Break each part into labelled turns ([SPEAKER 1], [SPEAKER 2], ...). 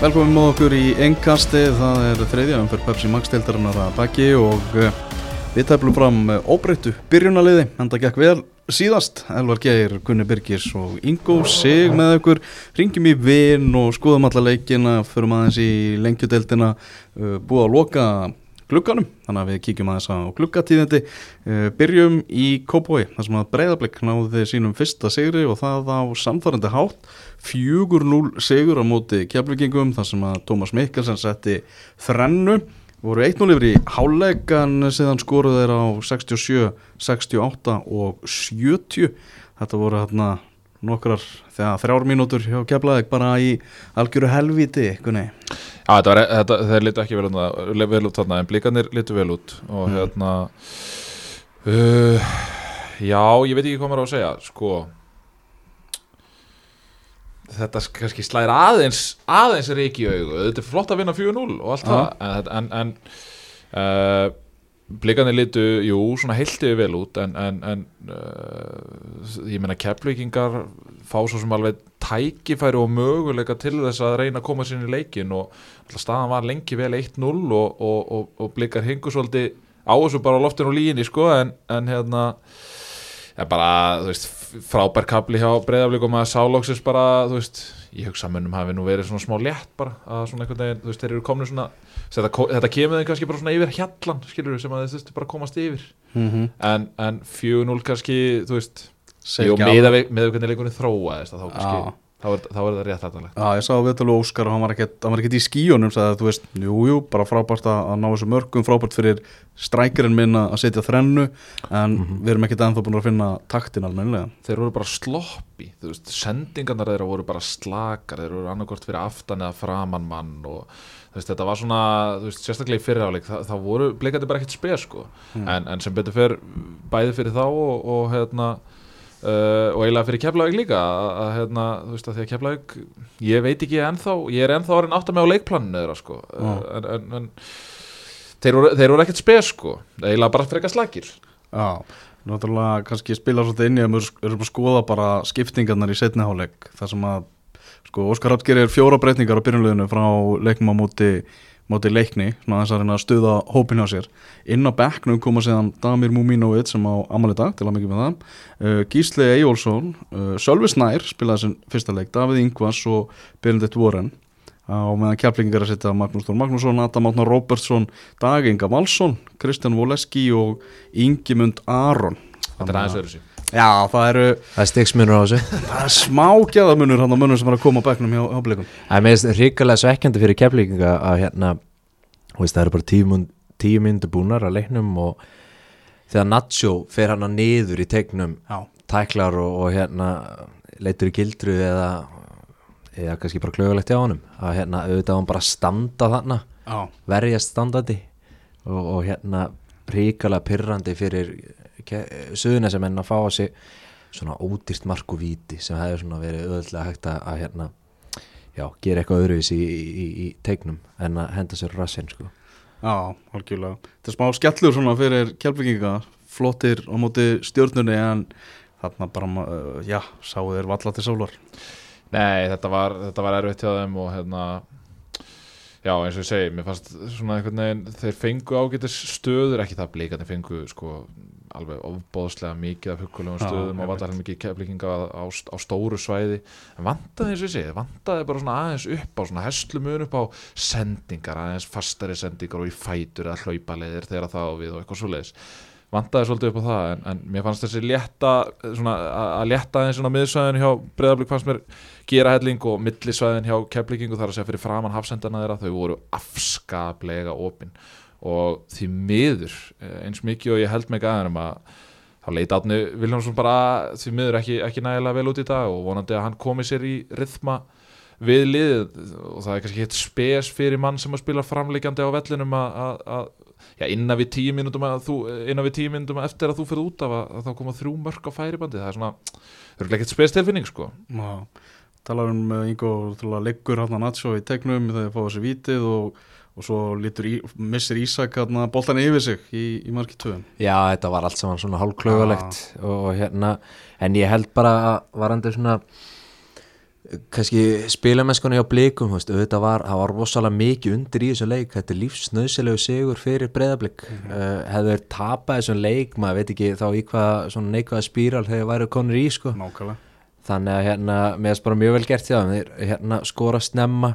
[SPEAKER 1] Velkomin með okkur í engkasti, það er þriðja umfyrir Pepsi Max deildarinnar að baki og uh, við tæplum fram óbreyttu byrjunaliði, en það gekk vel síðast, Elvar Geir, Gunni Birgis og Ingo Sig með okkur, ringjum í vinn og skoðum alla leikina, förum aðeins í lengjudeildina, uh, búið að loka glugganum, þannig að við kíkjum aðeins á gluggatíðindi, uh, byrjum í Kópói, þar sem að breyðarblikk náði sínum fyrsta sigri og það á samfærandi hátt, 4-0 sigur á móti kjapvíkingum, þar sem að Tómas Mikkelsen setti þrennu, voru 1-0 yfir í hálegan síðan skoruð þeir á 67, 68 og 70, þetta voru hérna nokkrar þegar þrjár mínútur hjá keflaðið bara í algjöru helviti kunni.
[SPEAKER 2] Já, þetta var, þetta, þeir litu ekki vel út, vel út þarna, en blíkanir litu vel út og
[SPEAKER 1] Mm.
[SPEAKER 2] hérna uh, já, ég veit ekki hvað maður á að segja sko þetta sk- kannski slæðir aðeins aðeins er ekki í augu, þetta er flott að vinna 4-0 og allt
[SPEAKER 1] Já.
[SPEAKER 2] það en, en, en uh, blikanir litu, jú, svona heiltið vel út en, en, en uh, ég meina keflvíkingar fá svo sem alveg tækifæri og möguleika til þess að reyna að koma sér í leikin og staðan var lengi vel 1-0 og, og, og, og blikar hingu svolítið á þessu bara á loftinu og líginni sko en, en hérna ja, bara, þú veist, frábær kapli hjá breyðaflik og maður sálóksins bara, þú veist, ég hugsa að mönnum hafi nú verið svona smá létt bara, að svona einhvern veginn, þú veist, þeir eru komni svona þetta, þetta kemur þeim kannski bara svona yfir hjallan skilur sem að þeir þurftu bara að komast yfir
[SPEAKER 1] Mm -hmm.
[SPEAKER 2] en, en 4-0 kannski, þú veist jú, með, við, hvernig leikunni þróaðist að þá kannski. Þá er, þá er það rétt hættanlegt
[SPEAKER 1] Já, ég sá viðtölu Óskar og hann var ekkert, í skíunum sagði að þú veist, jú, jú, bara frábært að ná þessu mörgum, frábært fyrir strækirinn minn að setja þrennu en við erum ekkert ennþá búin að finna taktin almennilega.
[SPEAKER 2] þeir voru bara sloppi þú veist, sendingarnar þeirra voru bara slakar þeir voru annarkort fyrir aftan eða framan mann og þú veist, þetta var svona þú veist, sérstaklega í fyriráleik, það, það voru bleikandi bara ekkert spes sko, en, en sem betur fyrir bæði fyrir þá og, og hérna Uh, og eiginlega fyrir Keflavík líka að, að hérna, þú veist að því að Keflavík ég veit ekki ennþá, ég er ennþá orðin átt að með á leikplaninu þeirra sko. Uh, en, en, en þeir voru, þeir voru ekkert spes sko. Eiginlega bara frekar slakir.
[SPEAKER 1] Já, náttúrulega kannski spila svolítið inn í að við erum að skoða bara skiptingarnar í setniháleik þar sem að sko Óskar Rapp gerir fjóra breytingar á byrjunleginu frá leiknum á móti, móti leikni svona þess að reyna að stuða hópin hjá sér. Inn á bekknum koma síðan Damir Múmínovit sem á amali dag til að mikið með það. Uh, Gísli Eyjólfsson uh, Sölvi Snær spilaði sem fyrsta leik Davíð Ingvars og Benedikt Warren. Á meðan kjaplingar að setja Magnús Þór Magnússon, Adam Átnar Róbertsson Daginga Valsson, Kristján Voleski og Ingimund Aron.
[SPEAKER 2] Þetta er aðeins verið sér
[SPEAKER 1] Já, það eru
[SPEAKER 3] Það er stiksmunur á þessu.
[SPEAKER 1] Það er smá gæðamunur hann á munum sem er að koma á bekknum hjá, hjá blikum.
[SPEAKER 3] Það er meðist ríkulega svekkjandi fyrir keflíkinga að hérna þú veist, það eru bara tíu, tíu myndu búnar að leiknum og þegar Nacho fer hana niður í tegnum
[SPEAKER 1] Já,
[SPEAKER 3] tæklar og, og hérna leitur í gildru eða eða kannski bara klögulegt hjá honum. Að hérna auðvitað hann bara að standa þarna
[SPEAKER 1] já,
[SPEAKER 3] verjast standandi og, og hérna ríkala pyrrandi fyrir suðuna sem enn að fá á sig svona ódýrt mark og víti sem hefur svona verið öðvöldlega hægt að, að hérna já, gera eitthvað öðruvis í, í, í, í tegnum en að henda sér rassinn sko.
[SPEAKER 1] Já, algjörlega. Þetta er smá skellur svona fyrir kjálpvikinga flottir á móti stjórnunni en þarna bara, uh, já, sáu þeir valla til sólar.
[SPEAKER 2] Nei, þetta var, þetta var erfitt hjá þeim og hérna Já, eins og ég segi, mér fannst svona einhvern veginn þeir fengu ágætis stöður ekki það blíkandi fengu sko alveg ofbóðslega mikið af huggulegum stöðum og
[SPEAKER 1] einmitt.
[SPEAKER 2] vantar mikið keflíkinga á, á, stóru svæði. En vantaði eins og ég segi, vantaði bara svona aðeins upp á svona heslumun upp á sendingar, aðeins fastari sendingar og í fætur eða hlaupaleðir þegar það á við og eitthvað svoleiðis. Vantaði svolítið upp á það en, en mér fannst þessi létta svona, að að létta aðeins svona miðsvæðin hjá breyðablík fannst mér gera helling og millisvæðin hjá keflíkingu þar að segja fyrir framann hafsendana þeirra þau voru afskaplega opin og því miður eh, eins mikið og ég held mig aðeins að þá leit Átni Viljámsson bara því miður ekki, ekki nægilega vel út í dag og vonandi að hann komi sér í rithma við liðið. Og það er kannski hitt spes fyrir mann sem að spila framleikjandi á vellinum að, innan við tíu mínútum eftir að þú fyrir út af að, að þá koma þrjú mörg á færibandi. Það er svona, það er ekkert spes tilfinning sko.
[SPEAKER 1] Já, talar um uh, Ingo leggur hann að Nacho í tegnum þegar þeir fá þessi vítið og, og svo í, missir Ísak hann boltan yfir sig í, í marki tvöðum
[SPEAKER 3] Já, þetta var allt saman svona hálfklögulegt og hérna, en ég held bara að varandi svona kannski spilamennskunni á blikum, auðvitað var það var rosalega mikið undir í þessum leik. Þetta er lífsnöðsilegu sigur fyrir breyðablik mm. -hmm. hefur þeir tapað þessum leik maður veit ekki þá í hvað svona neikvæða spíral þegar væri konur í sko.
[SPEAKER 1] Nákvæmlega.
[SPEAKER 3] Þannig að hérna, mér er bara mjög vel gert þeim. Þeir hérna skora snemma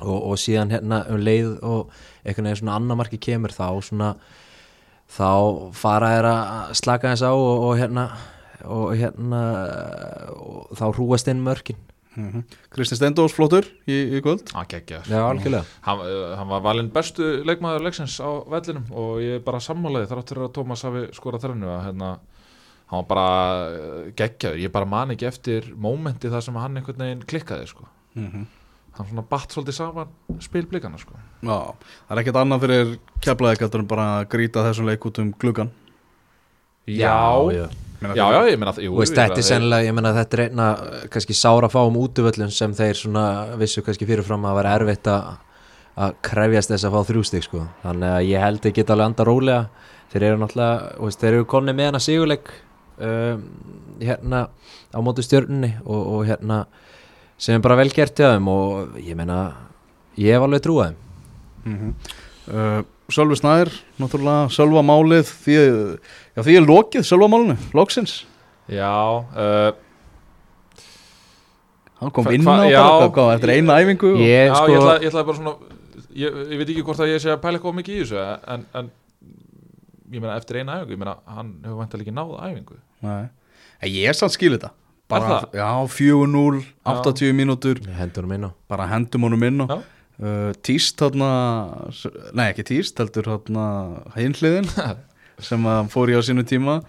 [SPEAKER 3] og, og síðan hérna um leið og einhvern veginn svona annar marki kemur þá svona þá fara þeir að slaka þess á og, og hérna og hérna og þá hrúast inn mörkin.
[SPEAKER 1] Mm Kristi Stendós flottur í, í kvöld.
[SPEAKER 2] Hann geggjaður.
[SPEAKER 3] Já, algjörlega.
[SPEAKER 2] Hann, uh, hann var valinn bestu leikmaður leiksins á vellinum og ég er bara sammálaði þar áttur að Tómas hafi skorað þrennu að hérna hann var bara uh, geggjaður, ég bara man ekki eftir mómenti þar sem hann einhvern veginn klikkaði sko.
[SPEAKER 1] mm
[SPEAKER 2] hann svona batt svolítið saman spilblikana sko.
[SPEAKER 1] Já, það er ekkert annað fyrir keflaðið gætur en bara að grýta þessum leik út um gluggan
[SPEAKER 2] já, já,
[SPEAKER 1] Meina
[SPEAKER 2] já,
[SPEAKER 1] þeir-
[SPEAKER 2] ég meina
[SPEAKER 3] þetta
[SPEAKER 2] meina,
[SPEAKER 3] er sennilega, ég menna þetta er einna kannski sára fáum útvöllum sem þeir svona vissu kannski fyrirfram að vera erfitt að að krefjast þess að fá þrjústig sko. þannig að ég held að geta alveg anda rólega. Þeir eru náttúrulega, veist, þeir eru konni með hana sigurleik um, hérna á mótu stjörnunni og, og hérna sem er bara vel gert hjá þeim og ég meina ég hef alveg trúið þeim.
[SPEAKER 1] Mhm. uh, Sölvi Snær, náttúrulega Sölva málið því, já, því er lokið Sölva málinu, loksins.
[SPEAKER 2] Já, uh,
[SPEAKER 1] Hann kom inn á hvað, eftir eina æfingu og-
[SPEAKER 3] ég,
[SPEAKER 2] já,
[SPEAKER 3] sko,
[SPEAKER 2] ég, ætla, ég ætla bara svona ég, ég veit ekki hvort að ég sé að pæla eitthvað mikið í þessu en, en ég meina eftir eina æfingu, ég meina hann hefur vantilega ekki náð æfingu.
[SPEAKER 1] Nei. En Ég er samt skil þetta bara,
[SPEAKER 2] það?
[SPEAKER 1] Já, 4-0, 80 mínútur. Bara hendum honum inn á.
[SPEAKER 2] Já.
[SPEAKER 1] uh, Tíst þarna Nei, ekki tíst, heldur þarna hinliðin sem að fór í á sínu tíma.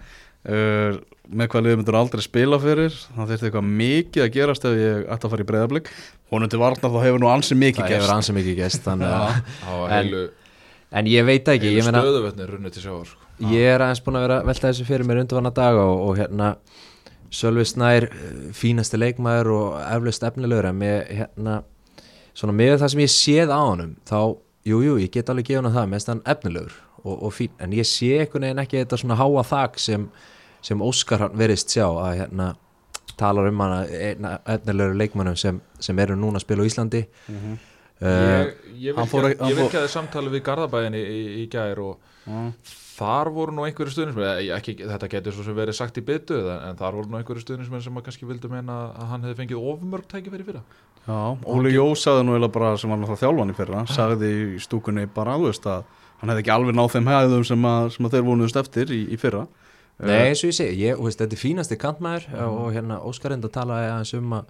[SPEAKER 1] Uh, með hvað liðið myndur aldrei spila fyrir. Það þurfti eitthvað mikið að gerast ef ég ætti að fara í breyðablик honum til varnar þá hefur nú ansi mikið
[SPEAKER 3] það
[SPEAKER 1] gerst.
[SPEAKER 3] hefur ansið mikið gæst En- en ég veit ekki,
[SPEAKER 2] heilu
[SPEAKER 3] ég
[SPEAKER 2] sjávar sko.
[SPEAKER 3] Ég er aðeins búin að vera að velta þessu fyrir mér undanvanna daga og, og hérna Sölvi Snær, eh, fínasti leikmaður og eflaust efnilegur en með hérna, svona með það sem ég séð á honum þá, jú, jú, ég get alveg gefa hann það með þann efnilegur og, og fín. En ég sé einhvern veginn ekki þetta svona háa þak sem, sem Óskar hann verist sjá að hérna talar um hana efnilegur leikmannum sem, sem eru núna að spila á Íslandi. Uh,
[SPEAKER 2] ég, ég,
[SPEAKER 1] hann fór hann
[SPEAKER 2] samtali við Garðabæðin í, í, í gær og þar voru nú einhverju stuðnismenn ekki, þetta getur svo sem verið sagt í byttu en, en þar voru nú einhverju stuðnismenn sem að kannski vildu meina að hann hefði fengið ofmörg tækifæri fyrra.
[SPEAKER 1] Já, Óli Jó sagði nú eiginlega bara sem var náttúrulega þjálfan í fyrra sagði í stúkunni bara þú veist að hann hefði ekki alveg náð þeim hæðum sem, að, sem að þeir vonuðust eftir í, í fyrra.
[SPEAKER 3] Nei, eins og ég segi, ég, þú veist, þetta er fínasti kantmaður og hérna Óskar enda talaði aðeins um að,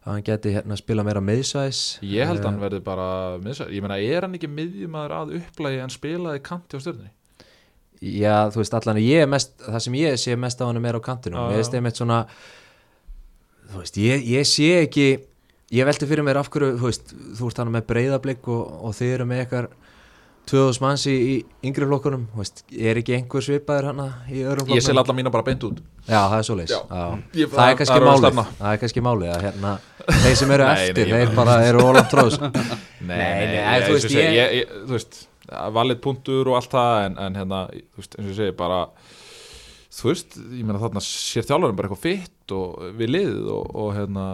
[SPEAKER 3] að hann geti hérna spila meira meðsvæðis
[SPEAKER 2] ég held að
[SPEAKER 3] Eh,
[SPEAKER 2] hann verði bara miðsæ- ég meina, er hann ekki miðjumæður að upplægi en spilaði kanti á stjörnni
[SPEAKER 3] Já, þú veist, allan ég er mest, það sem ég sé mest á hann er á kantinum, mér
[SPEAKER 2] já.
[SPEAKER 3] veist einmitt svona þú veist, ég, ég sé ekki ég velti fyrir mér af hverju þú veist, þú ert hann með breyðablик og, og þið eru með eitthvað 2000 manns í, í yngri flokkunum þú veist, er ekki einhver svipaður hann í öðrum
[SPEAKER 2] ég sel
[SPEAKER 3] flokkunum
[SPEAKER 2] alla mína bara beint út
[SPEAKER 3] Já, það er.
[SPEAKER 2] Já. Ég-
[SPEAKER 3] Það er kannski
[SPEAKER 2] er
[SPEAKER 3] málið. Það er kannski málið að hérna þeir sem eru eftir,
[SPEAKER 2] ég
[SPEAKER 3] þeir
[SPEAKER 2] bara-
[SPEAKER 3] eru ólant tróðs
[SPEAKER 2] Nei, ég-
[SPEAKER 3] þú veist, ég-
[SPEAKER 2] ég, valið punktur og allt það en, en hérna, þú veist, eins og ég segi bara þú veist, ég meina þarna sér þjálfarinn bara eitthvað fitt og við liðið og, og hérna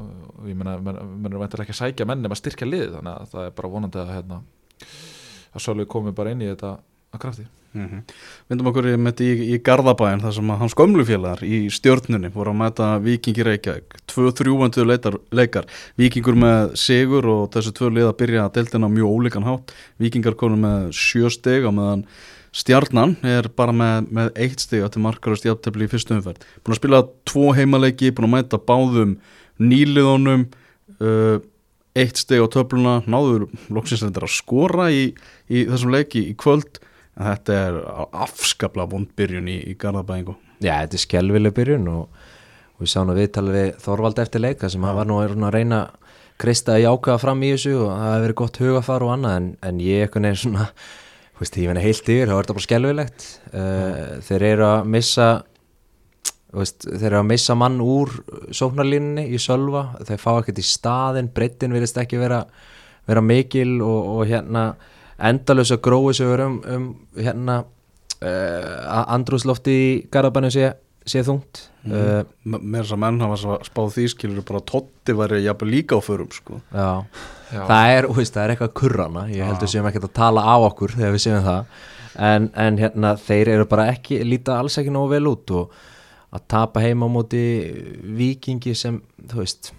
[SPEAKER 2] og ég meina, menn eru væntanlega ekki að sækja menn nema að styrkja liðið, þannig að það er bara vonandi að hérna, að Sölvi komi bara inn í þetta að krafti.
[SPEAKER 1] Mm -hmm. Myndum okkur í, í, Garðabæin þar sem að hans gömlufélagar í stjörnunni voru að mæta Víkingi Reykjavík. Tvö þrjúvendu leikar, Víkingur með sigur og þessu tvö lið að byrja að deltina mjög ólíkan hátt. Víkingar konum með sjö steg á meðan Stjarnan er bara með, með eitt steg til markar og stjartefli í fyrstu umferð. Búin að spila tvo heimaleiki búin að mæta báðum nýliðunum uh, eitt steg á töfluna. Náður loksins að skora í, í þessum leiki í kvöld en þetta er afskapla vondbyrjun í, í Garðabæingu
[SPEAKER 3] Já, þetta er skelvileg byrjun og, og við sáum að við tala við Þorvald eftir leika sem hann var nú að reyna að að krista í ákvaða fram í þessu og það hefur verið gott hugafar og annað en, en ég eitthvað neður svona þú veist, ég meina heilt yfir, það var þetta bara skelvilegt uh, þeir eru að missa veist, þeir eru að missa mann úr sóknarlínunni í sölva þeir fá ekkert í staðin, breyttin virðist ekki vera, vera mikil og, og hérna endalösa grói sem við um, um hérna uh, andrúslofti í Garabænu sé sé þungt
[SPEAKER 1] mm.
[SPEAKER 3] uh,
[SPEAKER 1] með þess að menn hafa svo- spáð því skilur bara Totti væri jafnvel líka á förum sko.
[SPEAKER 3] já.
[SPEAKER 2] Já.
[SPEAKER 3] það er, þú veist, það er eitthvað kurrana ég heldur sem ekki að tala á okkur þegar við séum það en, en hérna, þeir eru bara ekki líta alls ekki nógu vel út og að tapa heima á móti vikingi sem, þú veist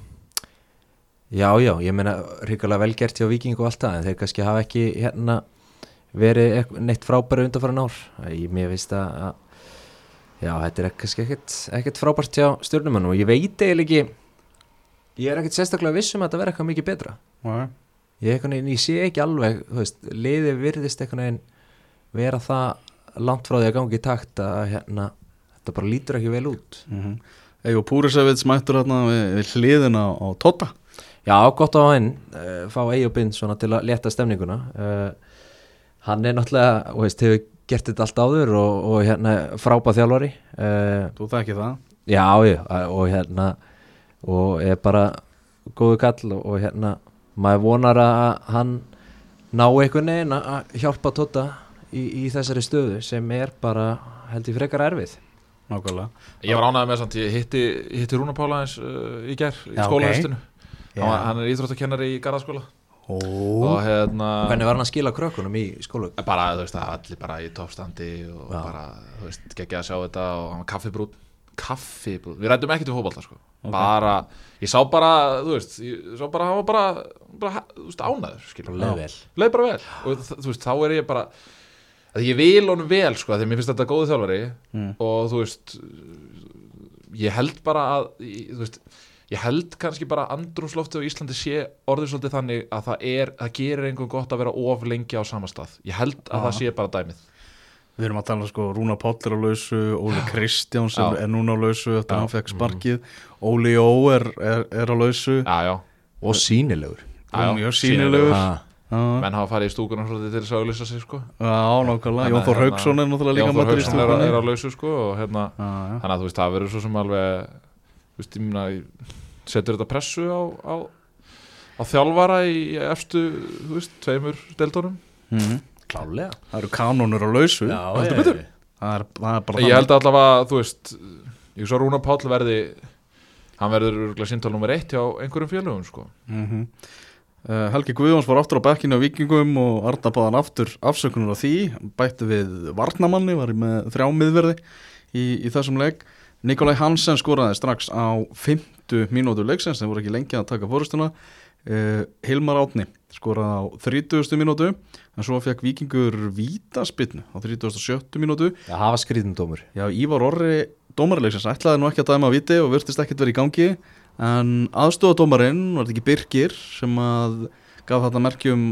[SPEAKER 3] já, já, ég meina ríkulega velgert hjá viking og allt það en þeir kannski hafa ekki hérna verið neitt frábæri undanfæra ár ég mér veist að, að já, þetta er kannski ekkert, ekkert frábært hjá stjórnumann og ég veit eiginlega ekki ég er ekkert sérstaklega viss um að þetta verða eitthvað mikið betra
[SPEAKER 1] Nei.
[SPEAKER 3] ég, veginn, ég sé ekki alveg veist, liði virðist einhvern veginn vera það langt frá því að gangi í takt að hérna, þetta bara lítur ekki vel út
[SPEAKER 1] mm -hmm. Eða Púrisevits mættur hérna við, við hliðina á Totta
[SPEAKER 3] já, gott á hann uh, fá Eyjubind svona til að leta stemninguna. Uh, hann er náttúrulega þú veist, hefur gert þetta allt áður og, og hérna, frábæð þjálfari. Uh,
[SPEAKER 1] Þú þekki það?
[SPEAKER 3] Já, já, og hérna og er bara góðu kall og, og hérna maður vonar að hann ná einhvern veginn að að hjálpa Tóta í, í þessari stöðu sem er bara held ég frekar erfið.
[SPEAKER 1] Nákvæmlega.
[SPEAKER 2] Ég var ánægð með samt, ég hitti, ég hitti Rúna Pála eins uh, í gær í skólahestinu
[SPEAKER 1] Já.
[SPEAKER 2] Hann, er íþróttakennari í Garðaskóla. Og hérna
[SPEAKER 3] hvernig var hann að skila krökkunum í skólu
[SPEAKER 2] bara, þú veist, það allir bara í toppstandi og
[SPEAKER 3] Já.
[SPEAKER 2] bara, þú veist, geggja að sjá þetta og hann var kaffibrút kaffibrút, við rættum ekkert um fótbolta sko. bara, ég sá bara þú veist, ég sá bara, hann var bara, bara þú veist, ánæður, skilur
[SPEAKER 3] leið vel.
[SPEAKER 2] Leið bara vel. Og þú veist, þá er ég bara að ég vil honum vel, sko, því mér finnst þetta góðu þjálfari.
[SPEAKER 1] Mm.
[SPEAKER 2] og þú veist ég held bara að ég, þú veist, ég held kannski bara að andrumsloftið á Íslandi sé orðið svolítið þannig að það er, það gerir einhvern gott að vera of lengi á sama stað. Ég held að
[SPEAKER 1] Já.
[SPEAKER 2] það sé bara dæmið.
[SPEAKER 1] Við erum að tala sko Rúna Páll er á lausu Óli Kristján sem
[SPEAKER 2] Já.
[SPEAKER 1] er núna á lausu eftir að hann fekk sparkið. Óli Ó er, er, er á lausu.
[SPEAKER 2] Já, já,
[SPEAKER 3] og sínilegur
[SPEAKER 1] mjög Já,
[SPEAKER 2] menn hafa farið í stúkuna svolítið til þess að auðlýsa sig sko.
[SPEAKER 1] Já, nákvæmlega. Jón
[SPEAKER 2] að
[SPEAKER 1] Þór
[SPEAKER 2] hérna-
[SPEAKER 1] Hauksson er náttúrulega líka
[SPEAKER 2] Jón Þór Hauksson er, á- er lausu sko og hérna þannig að þú veist það verður svo sem alveg veist, ég meina setur þetta pressu á, á, á þjálfara í efstu þú veist, tveimur deildónum
[SPEAKER 1] Mhm.
[SPEAKER 3] klálega
[SPEAKER 1] Það eru kanónur á lausu.
[SPEAKER 3] Já,
[SPEAKER 2] betur.
[SPEAKER 1] Það er, það er bara
[SPEAKER 2] ég held allavega, þú veist ég svo Rúna Páll verði hann verður örgulega síntal nummer eitt hjá einhverjum félögum sko.
[SPEAKER 1] Mm Uh, Helgi Guðjóns var aftur á bekkinu á Vikingum og Arna báðan aftur afsökunar á því. Bætti við Varnamanni var með þrjá miðverði í, í þessum leik Nikolai Hansen skoraði strax á 50 mínútu leiksins, þeir voru ekki lengi að taka fórustuna uh, Hilmar Átni skoraði á 30. mínútu en svo fekk Vikingur vítaspinnu á 37. mínútu
[SPEAKER 3] það hafa skrýtundómur
[SPEAKER 1] Já, Ívar Orri dómarleiksins ætlaði nú ekki að dæma að viti og virtist ekkert verið í gangi en aðstofadómarinn var þetta ekki Birgir sem að gaf þetta merkjum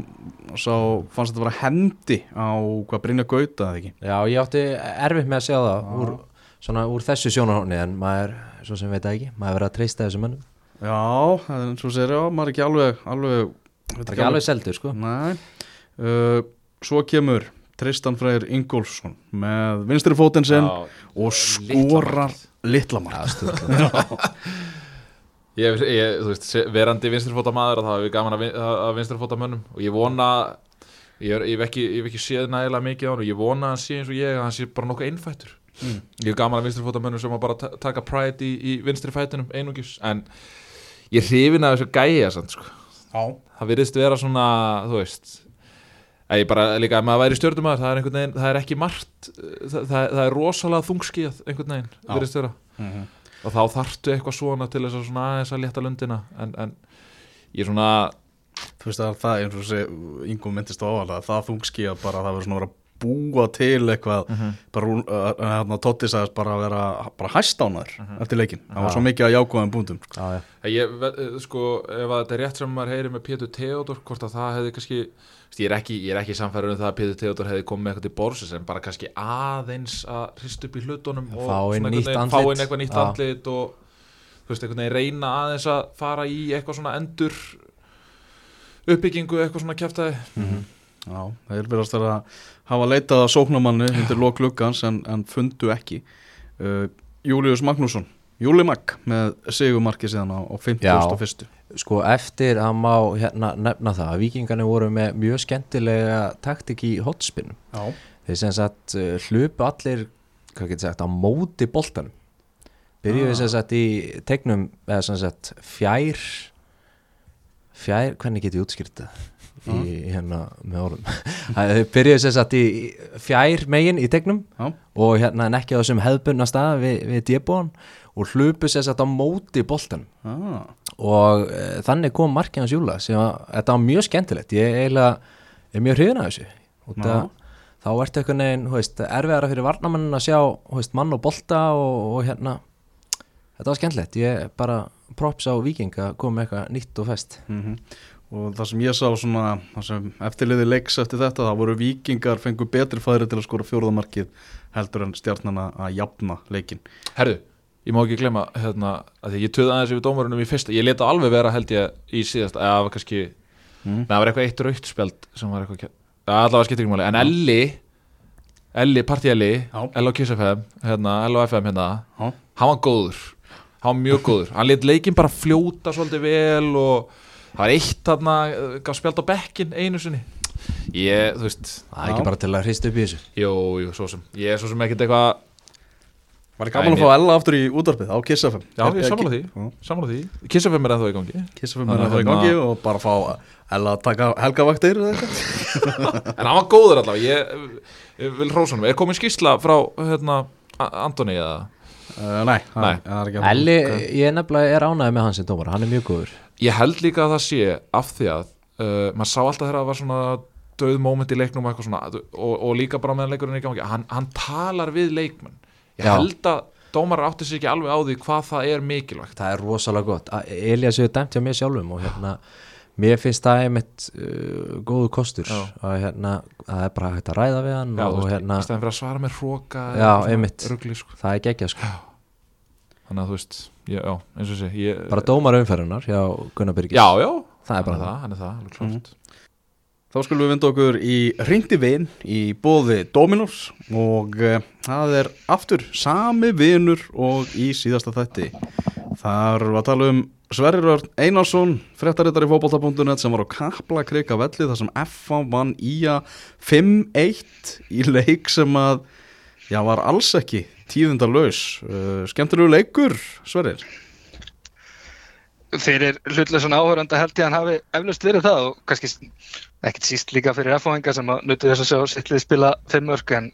[SPEAKER 1] sá fannst þetta vera hendi á hvað Brynja Gauta eða ekki
[SPEAKER 3] já, ég átti erfitt með að segja það úr, svona úr þessu sjónarhóni en maður, svo sem veit það ekki maður verið að treysta þessu mönnum.
[SPEAKER 1] Já, en svo segir já, maður er ekki alveg alveg,
[SPEAKER 3] það er ekki alveg seldur sko.
[SPEAKER 1] Nei. Uh, Svo kemur Tristan Freyr Ingólfsson með vinstri fótinn sinn og skorar litla mark
[SPEAKER 2] ég, ég, þú veist, verandi vinstrifóta maður þá hefur við gaman að, vin- að að vinstrifóta mönnum og ég vona ég, er, ég, hef ekki, ekki séð nægilega mikið á hann og ég vona að hann sé eins og ég að hann sé bara nokkuð einfættur
[SPEAKER 1] Mm.
[SPEAKER 2] ég hef gaman að vinstrifóta mönnum sem að bara ta- taka pride í, í vinstri fætinum einungis en ég hrifin að þessu gæja samt, sko. Það virðist vera svona þú veist að ég bara líka að maður væri stjórnumæður það er einhvern veginn, það er ekki margt það, það, það er rosalega þungskíð einhvern veginn,
[SPEAKER 1] Já.
[SPEAKER 2] virðist vera
[SPEAKER 1] Mhm.
[SPEAKER 2] og þá þarftu eitthvað svona til þess að svona aðeins að létta lundina en, en ég er svona
[SPEAKER 1] Þú veist það er eins og sé Ingo myndist á ávala það þungski að bara það verður svona að vera að búa til eitthvað. Bara hún, uh, hérna Totti sagðist bara að vera bara hæstánaður eftir leikin það var svo mikið að jákvæðum búndum sko.
[SPEAKER 3] já, já.
[SPEAKER 2] ég, ve- sko, ef að þetta er rétt sem maður heyri með Pétur Theodor hvort að það hefði kannski ég er ekki, ég er ekki samfæður um það að Pétur Theodor hefði komið með eitthvað til borsis en bara kannski aðeins að hrist upp í hlutunum og
[SPEAKER 3] Fá inn
[SPEAKER 2] svona
[SPEAKER 3] nýtt
[SPEAKER 2] einhvern veginn-
[SPEAKER 3] andlit.
[SPEAKER 2] fá inn eitthvað nýtt andlit og þú veist, einhvern veginn reyna aðeins að fara í eitthvað svona endur uppbyggingu eitthvað svona kjæftæði
[SPEAKER 1] Já, þeir verðast vera að hafa leitað að sóknamanni undir lok lukkans en, en fundu ekki. Uh, Július Magnússon Júli Mag með sigumarki síðan á, á 51.
[SPEAKER 3] sko eftir að má hérna nefna það að vikingarnir voru með mjög skemmtilega taktik í hotspinnum
[SPEAKER 1] Já,
[SPEAKER 3] þeir sem sagt uh, hlupu allir hvað getur sagt á móti boltanum. Byrjuðu
[SPEAKER 1] Ah.
[SPEAKER 3] sem sagt í tegnum eða sem sagt fjær fjær, hvernig get ég útskýrt það í
[SPEAKER 1] Ah.
[SPEAKER 3] hérna með orðum. Þau byrjuðu sem sagt í fjær megin í tegnum
[SPEAKER 1] Já,
[SPEAKER 3] og hérna en ekki á þessum hefðbunna stað við, við djebón og hlupu sem sagt á móti boltan
[SPEAKER 1] ah,
[SPEAKER 3] og e, þannig kom markið hans Júla sem að þetta var mjög skemmtilegt. Ég eiginlega er mjög hrifin af þessu. Og það, þá ertu einhvern veginn þú veist, erfiðara fyrir varnamannin að sjá þú veist, mann og bolta og, og hérna þetta var skemmtilegt. Ég bara props á Viking að koma með eitthvað nýtt og fest.
[SPEAKER 1] Mhm Og það sem ég sá svona, eftirliði leiks eftir þetta, það voru vikingar fengu betri færi til að skora fjóruðamarkið heldur en stjarnana að jafna leikin.
[SPEAKER 2] Herðu, ég má ekki glemma hérna, að ég töði aðeins yfir dómarunum í fyrsta ég leta alveg vera held ég í síðast eða það var kannski,
[SPEAKER 1] Mm.
[SPEAKER 2] það var eitthvað eitt raukt spjald sem var eitthvað, ja, allavega skiptir ekki máli en Elli, Elli, Elli
[SPEAKER 1] Já.
[SPEAKER 2] Elli á Kiss FM, hérna, Elli á FM hérna,
[SPEAKER 1] Já.
[SPEAKER 2] hann var góður hann var mjög góður, hann let leikin bara fljóta svolítið vel og það var eitt þarna, uh, gaf spjald á bekkin einu sinni. Ég, þú veist
[SPEAKER 3] það er ekki bara til að hrista upp í þessu.
[SPEAKER 2] Jú, jú, svo sem, ég er svo sem ekkert eitthvað
[SPEAKER 1] Var það gaman að fá Ella aftur í útvarpið á Kiss FM?
[SPEAKER 2] já, ég sammála því,
[SPEAKER 1] Já.
[SPEAKER 2] sammála því. Kiss FM er ennþá í gangi.
[SPEAKER 1] Kiss FM er að
[SPEAKER 2] að
[SPEAKER 1] fara í
[SPEAKER 2] hérna-
[SPEAKER 1] gangi og bara fá Ella að taka helgavaktir eða eitthvað.
[SPEAKER 2] En hann var góður allavega, ég, ég vil hrósa hann Er komin skýrsla frá hérna, Antoni eða?
[SPEAKER 1] Uh, nei, það
[SPEAKER 2] Nei.
[SPEAKER 1] það ekki
[SPEAKER 3] Elli, ég nefnilega er ánægð með hans sem dómar, hann er mjög góður
[SPEAKER 2] Ég held líka að það sé af því að uh, maður sá alltaf þegar það var svona döð moment í leiknum og svona og, og líka bara meðan leikurinn er í gangi hann, hann talar við leikmenn. Ég
[SPEAKER 3] Já.
[SPEAKER 2] held að dómar átti sig ekki alveg á því hvað það er mikilvægt.
[SPEAKER 3] Það er rosalega gott. Elías hefur dæmt hjá mér sjálfum og hérna mér finnst það einmitt uh, góðu kostur að hérna það er bara hægt að ræða við hann
[SPEAKER 2] Já,
[SPEAKER 3] og
[SPEAKER 2] veist,
[SPEAKER 3] hérna
[SPEAKER 2] í stæðan fyrir að svara með hróka sko.
[SPEAKER 3] það er geggjað sko
[SPEAKER 2] Þannig að þú veist, ég, já, eins og sé ég,
[SPEAKER 3] bara dómar umferðunar hjá Gunnar Birgis
[SPEAKER 2] Já, já,
[SPEAKER 3] það er bara það
[SPEAKER 2] það, hann er það, alveg klart
[SPEAKER 1] Þá skulum við vinda okkur í Ringdi vin í bóði Dominos og uh, það er aftur sami vinur og í síðasta þætti. Þar var að tala um Sverrir Örn Einarsson, fréttarittar í fótbolta.net sem var á Kapla Krika velli þar sem FA vann IA 5-1 í leik sem að, já, var alls ekki tíðindalaus. Uh, skemmtilegu leikur, Sverrir.
[SPEAKER 4] fyrir hlutlausan áhöranda held ég að hann hafi eflust verið það og kannski ekkert síst líka fyrir F-fóðingar sem að nutu þess að sjá sittlið spila fimm mörg en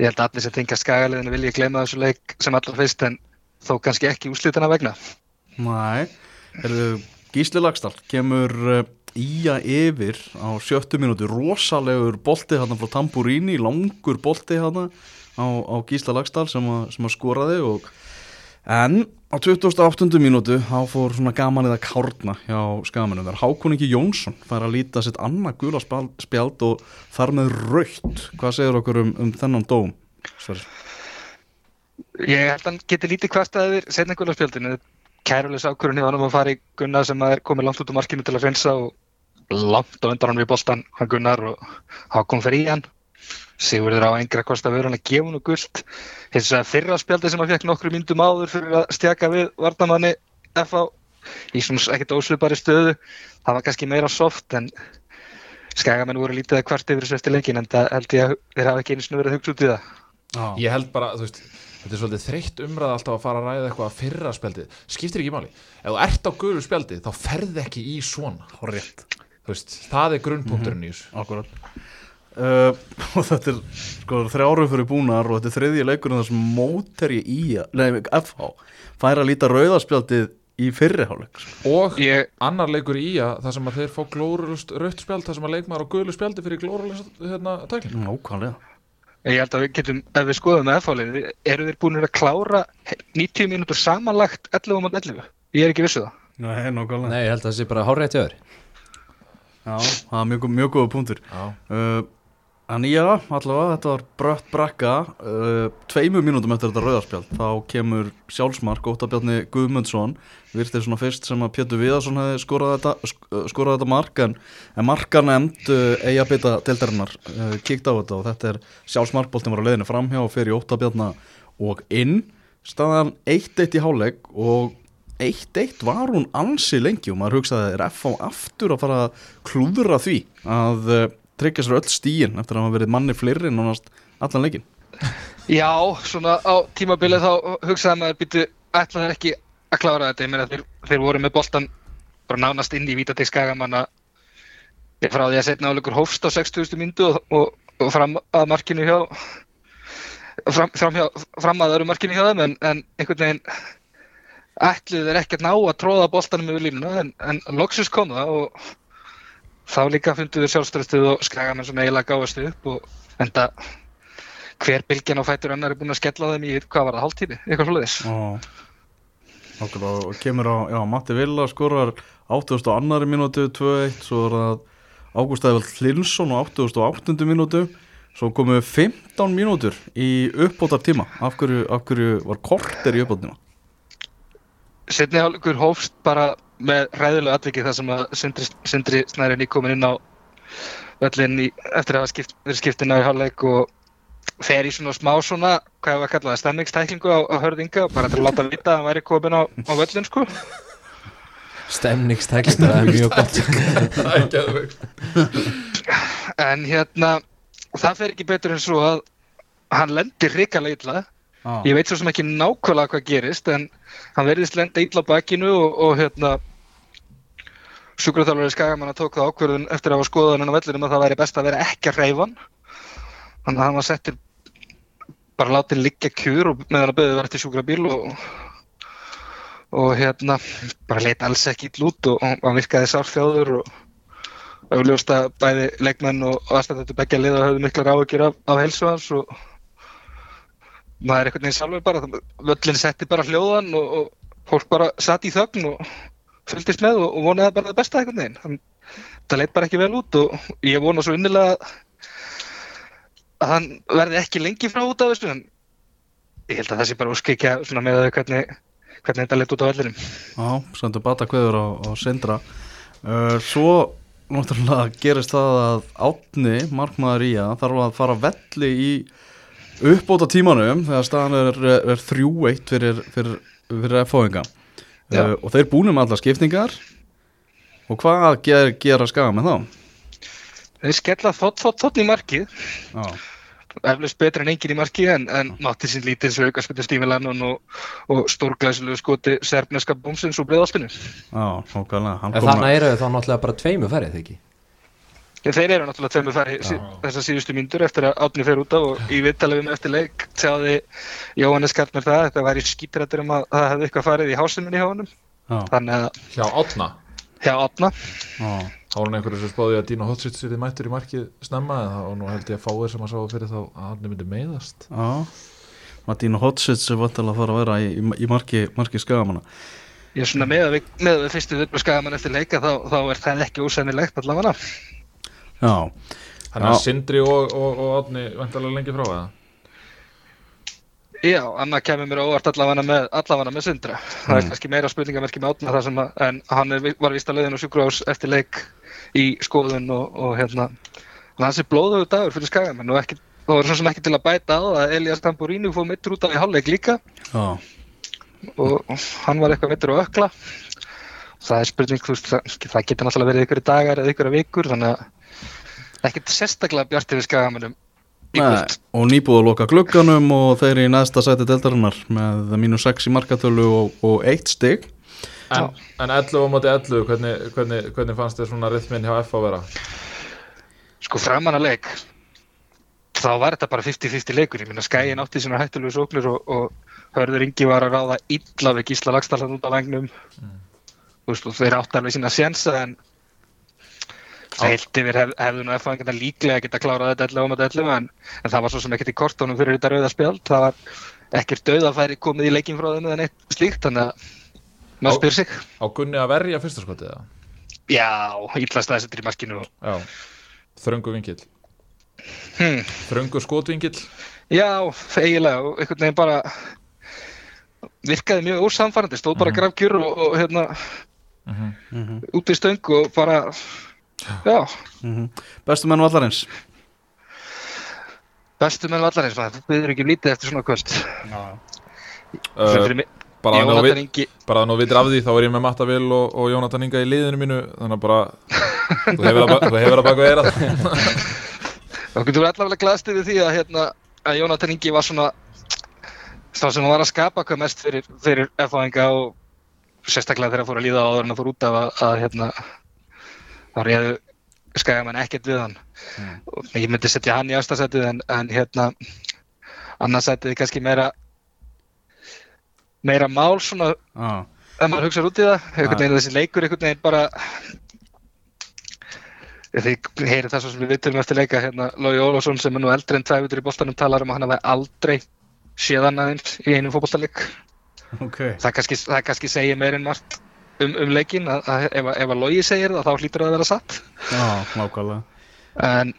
[SPEAKER 4] ég held að allir sem tengja skagaliðinu vilji gleyma þessu leik sem allar fyrst en þó kannski ekki úslítana vegna.
[SPEAKER 1] Nei, Heyrðu, Gísli Lagstall kemur Ía yfir á sjöttu mínúti rosalegur bolti hann frá Tamburini, langur bolti hann á, á Gísla Lagstall sem, sem að skoraði og en á 28. mínútu þá fór svona gamanið að kárna hjá skaminu þar Hákoningi Jónsson fær að líta sitt annað gula spjald, og þar með raukt hvað segir okkur um, um þennan dóm Sverrir?
[SPEAKER 4] Ég held að hann geti lítið kvartað yfir setna gularspjaldinu. Kærulegs ákvörðin hjá hann að fara í Gunnar sem er komið langt út á markinu til að finsa og langt á undan hann við boltan hann Gunnar og Hákon fer í hann. Sigurður á engra kost að vera hann að gefa hann og gult. Hins vegar fyrra spjaldi sem hann fekk nokkru myndum áður fyrir að stjaka við vardamanni FH í svona ekkert ósvipari stöðu. Það var kannski meira soft en skagamenn voru lítið að kvart yfir þessu eftir leikin en það held ég að þeir hafa ekki einu sinni verið að hugsa út í það.
[SPEAKER 1] Já.
[SPEAKER 2] Ég held bara, þú veist, þetta er svolítið þreytt umræða alltaf að fara að ræða eitthvað að fyrra spjaldið skiptir ekki máli, ef þú ert á guðlu spjaldið þá ferð ekki í svona
[SPEAKER 1] Horrétt
[SPEAKER 2] þú veist, það er grunnpunkturinn í þessu
[SPEAKER 1] Akkurat uh, og þetta er sko þrjáru fyrir búnar og þetta er þriðji leikurinn þar sem móteri í nei, FH fær að líta rauðaspjaldið í fyrriháleik sko.
[SPEAKER 2] og
[SPEAKER 4] Ég,
[SPEAKER 2] annar leikur í að það sem að þeir fá glórulust rautt spjald, það sem að leikmaður á guðlu spjaldi fyrir glórulust hérna, tækling
[SPEAKER 1] Nákvæmlega
[SPEAKER 4] Ég held að við getum, ef við skoðum með F-fálið, eru þeir búin að klára 90 mínútur samanlagt 11 mát 11? Ég er ekki vissu það.
[SPEAKER 1] Nei, nákvæmlega
[SPEAKER 3] Nei, ég held að það sé bara hjá þér
[SPEAKER 1] Já, það er mjög, mjög góða punktur. Uh, En já, allavega, þetta var brött brekka uh, Tveimur mínútum eftir þetta rauðarspjald Þá kemur sjálfsmark Óttabjarni Guðmundsson Virtir svona fyrst sem að Pétur Viðarsson hefði skorað þetta, uh, skorað þetta mark En, en marka nefnd uh, eiga bytta deildarinnar uh, Kíkt á þetta og þetta er sjálfsmarkboltin var á leiðinu framhjá Og fer í Óttabjarna og inn. Staðan 1-1 í hálfleik Og 1-1 var hún ansi lengi og maður hugsaði er F á aftur að fara að klúðra því að uh, tryggja sér öll stíin eftir að hafa verið manni fleiri nánast allan leikin
[SPEAKER 4] Já, svona á tímabilið þá hugsaði maður býtu ætla þeir ekki að klára þetta, ég meina þeir, þeir voru með boltan bara nánast inn í Vítateig Skagamanna frá því að setna áleikur hófst á 60. myndu og, og, og fram að markinu hjá fram, fram, hjá, fram að öru markinu hjá þeim en, en einhvern veginn ætluðu þeir ekki að ná að tróða boltanum yfir línuna en, en loksins kom það og þá líka fundu þeir sjálfströstuð og skagamenn sem eiginlega gáðast upp og enda hver bylgjan á fætur annar er búin að skella þeim í, hvað var það, hálftími, eitthvað svoleiðis.
[SPEAKER 1] Nákvæmlega, og kemur á, já, Matti Villa skorar 82. minútu 2-1, svo er það Ágúst Æðvald Hlinsson á 88. minútu svo komu 15 mínútur í uppbótar tíma af hverju, af hverju var korter í uppbótar tíma?
[SPEAKER 4] Setni hálfleikur hófst bara með ræðilega atvikið þar sem að Sindri, Sindri Snæri nýkomin inn á völlin í, eftir að skipt, verið skiptinn á í hálfleik og fer í svona smá svona, hvað hefur að kalla það, stemningstæklingu á, á hörðinga bara til að láta vita að hann væri komin á, á völlin sko.
[SPEAKER 3] Stemningstekst, það er mjög gott.
[SPEAKER 2] Það er geðveikt.
[SPEAKER 4] En hérna, það fer ekki betur en svo að hann lendir hrikalega illa
[SPEAKER 1] Ah.
[SPEAKER 4] Ég veit svo sem ekki nákvæmlega hvað gerist en hann verðist lenda illa á bakinu og, og hérna sjúkraþjálfari Skagamanna tók það ákverðun eftir að hafa skoðað hann á vellinum að það væri best að vera ekki að reyfa hann þannig að hann var settir bara látið liggja kjur og meðan að beðið verið til sjúkrabíl og og hérna bara leita alls ekki illa út og, og hann virkaði sárfjáður og auðljóst að bæði leikmenn og aðstættu begja liða höfðu miklar áhugir af, af helsu hans og maður er einhvern veginn sjálfur bara, völlin setti bara hljóðan og, og fólk bara satt í þögn og fylgdist með og, og vonaði bara það besta einhvern veginn. Hann, það leitt bara ekki vel út og ég vona svo innilega að hann verði ekki lengi frá út af þessu en ég held að það sé bara svona með hvernig, hvernig þetta leitt út á vellinum.
[SPEAKER 1] Já, sendur bata kveður á, á Sindra uh, Svo náttúrulega gerist það að Átni, markmaður í að þarf að fara velli í uppbóta tímanum þegar staðan er, er 3-1 fyrir, fyrir, fyrir F-fóðinga
[SPEAKER 4] Já.
[SPEAKER 1] uh, og þeir búinu með alla skiptingar og hvað ger, gera skaga með þá?
[SPEAKER 4] Þeir skella þótt, þótt, þótt í markið
[SPEAKER 1] Já,
[SPEAKER 4] eflaust betur en engin í marki en, en mátti sín lítið svo aukarspiltu Stífi Lennon og, og stórglæsilegu skoti serbneska bómsins og breiðaltinu.
[SPEAKER 1] já, kom
[SPEAKER 3] þannig eru þá náttúrulega bara tveimu færið, ekki?
[SPEAKER 4] Þeir eru náttúrulega tveimur færi þessar síðustu myndur eftir að átni fer út af og í með eftir leik tjáði Jóhannes Karlmer það þetta væri skítrættur um að það hefði eitthvað farið í hásinni hjá honum
[SPEAKER 1] Já,
[SPEAKER 4] þannig að
[SPEAKER 2] Hjá Átna
[SPEAKER 4] hjá átna
[SPEAKER 1] já,
[SPEAKER 2] þá var hann einhverju sem spáði að Dino Hotsits er mættur í markið snemma en var nú held ég að fáir sem að sá fyrir þá að hann myndi meiðast.
[SPEAKER 1] Já. Martínu Hotsits er vantilega að fara að vera í, í, í marki, marki skagamanna.
[SPEAKER 4] Ég er svona með að við, með að við fyrstu viðbröð skagamann eftir leika þá, þá er það ekki ósennilegt allavega
[SPEAKER 1] Já,
[SPEAKER 2] Þannig að. Sindri og, og, og Átni vantalega lengi frá það
[SPEAKER 4] Já, annað kemur mér óvart allavega með, allavega með Sindra. Það er kannski meira spurningamerki með átna þar sem að, en hann er, var vist að leiðin á sjúkrahús eftir leik í skoðun og, og hérna, hann hans er blóðuðu dagur fyrir skagamenn og ekki, það var svona sem ekki til að bæta á að Elias Tamburini fóð mittur út af í hálfleik líka
[SPEAKER 1] já,
[SPEAKER 4] og hann var eitthvað mittur á ökla. Það er spurning, þú veist, það, það getur náttúrulega verið ykkur dagar eða ykkur vikur, þannig að ekkert sérstaklega bjart yfir skagamennum í
[SPEAKER 1] Nei,
[SPEAKER 4] kvöld.
[SPEAKER 1] og nýbúið að loka glugganum og þeir í næsta sæti deltarinnar með mínus 6 í markatölu og, og 1 stig
[SPEAKER 2] En, en 11 á móti 11, hvernig, hvernig, hvernig fannst þér svona rithminn hjá F að vera?
[SPEAKER 4] sko framan að leik þá var þetta bara 50-50 leikur ég minna skæin átti sína hættulegu sóknir og, og Hörður Ingi var að ráða illa við Gísla Lagstalan út af vagnum þú veist og þeir átti alveg sína sjensa en heilt yfir hef, hefðu nú F-fangina líklega geta klárað þetta 11 á móti 11 en, en það var svo sem ekkert í kortónum fyrir þetta rauða spjald. Það var ekkert döðafæri komið í leikin frá þeim eða neitt slíkt þannig að maður spyr sig.
[SPEAKER 2] Á Gunni að verja fyrsta skotið það?
[SPEAKER 4] já, illa staðsettur í maskinu og,
[SPEAKER 2] Já, þröngu vingill
[SPEAKER 4] hmm,
[SPEAKER 2] Þröngu skotvingill
[SPEAKER 4] Já, eiginlega og einhvern veginn bara virkaði mjög ósamfærandi, stóð bara grafgjur og, og hérna
[SPEAKER 2] mm
[SPEAKER 4] út í stöng og bara já,
[SPEAKER 1] mm Bestu menn vallarins?
[SPEAKER 4] Bestu menn vallarins maður, þú byrður ekki um lítið eftir svona kvöld.
[SPEAKER 2] Uh, Bara að við- nú vitir af því þá er ég með Matta Vil og, og Jónatan Inga í liðinu mínu þannig að bara þú hefur að, baka eira
[SPEAKER 4] og þú er allavega glæðst yfir því að hérna að Jónatan Ingi var svona sá sem var að skapa hvað mest fyrir, fyrir F-fáinga og sérstaklega þegar að fór að líða á áður en að fór út af að, að hérna, þá reyðu skæðamenn ekkert við hann. Og ég myndi setja hann í afstæðsætið en, en hérna annarsætið er kannski meira meira mál svona
[SPEAKER 1] Já,
[SPEAKER 4] ef maður hugsaður út í það, einhvern veginn þessi leikur einhvern veginn bara ég heyri það svo sem við vittum eftir leika, hérna Lói Ólafsson sem er nú eldri en tvæfutur í boltanum talar um að hann hafi aldrei séð hann aðeins í einum fótboltaleik.
[SPEAKER 1] Ok.
[SPEAKER 4] Það kannski, kannski segir meir en margt um, um leikin að, að ef, að- ef að Lói segir það þá hlýtur það að vera satt.
[SPEAKER 1] Já, nákvæmlega.
[SPEAKER 4] En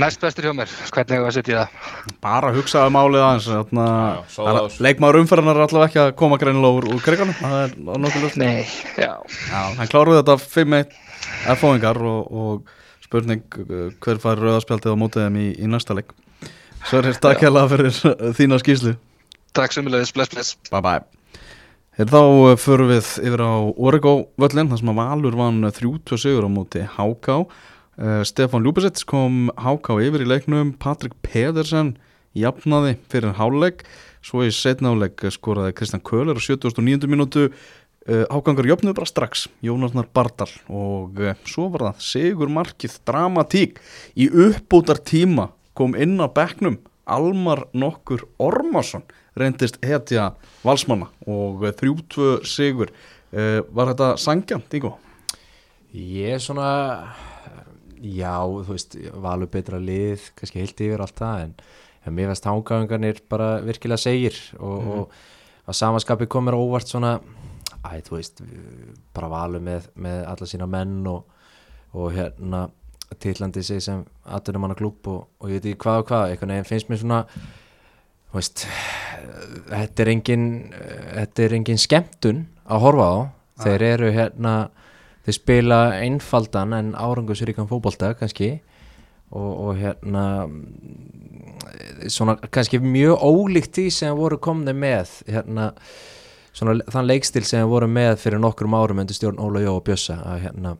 [SPEAKER 4] næst bestur hjá mér, hvernig hefur að setja það?
[SPEAKER 1] Bara hugsaðu málið aðeins þarna,
[SPEAKER 2] Já,
[SPEAKER 1] það
[SPEAKER 2] þessu.
[SPEAKER 1] Leikmaður umferðanar er allavega ekki að koma greinilega úr, úr kriganum Það er nokkuð ljóst.
[SPEAKER 4] Nei, já,
[SPEAKER 1] hann kláruði þetta 5-1 F-fóingar og, og spurning uh, hver fær rauðarspjaldið á mótið þeim í, í næsta leik. Sverrir, takk hérlega fyrir þína skýslu
[SPEAKER 4] takk sömulegis, bless bless.
[SPEAKER 1] Bye bye Hér þá uh, förum við yfir á Origo völlin þar sem að Valur vann 30 sigur á móti Háká. Uh, Stefán Ljúbesets kom Háká yfir í leiknum Patrik Pedersen jafnaði fyrir háluleik svo í setnáleik skoraði Kristján Köhler á 79. mínútu. Uh, Hákangar jöfnuðu bara strax Jónasnar Bardal. Og uh, svo var það sigur markið dramatík. Í uppbútar tíma kom inn á bekknum Almar nokkur Ormarsson reyndist hetja valsmanna og eh, 3-2 sigur uh, var þetta sangjan, Díko?
[SPEAKER 3] Ég er svona já, þú veist, valur betra lið kannski heilt yfir allt það en, en mér veist hángaðingarnir bara virkilega segir og, og að samaskapi komur óvart svona æ, þú veist, bara valur með, með alla sína menn og, og hérna tillandi sig sem atvinnumanna klúb og, og ég veit ekki hvað og hvað, einhvern veginn finnst mér svona veist þetta er engin þetta er engin skemmtun að horfa á. Þeir eru hérna þeir spila einfaldan en árangusríkan fótbolta kannski. Og, og hérna svona kannski mjög ólíkt því sem voru komni með hérna svona þann leikstil sem voru með fyrir nokkrum árum undir stjórn Óla Jó og Bjössa að hérna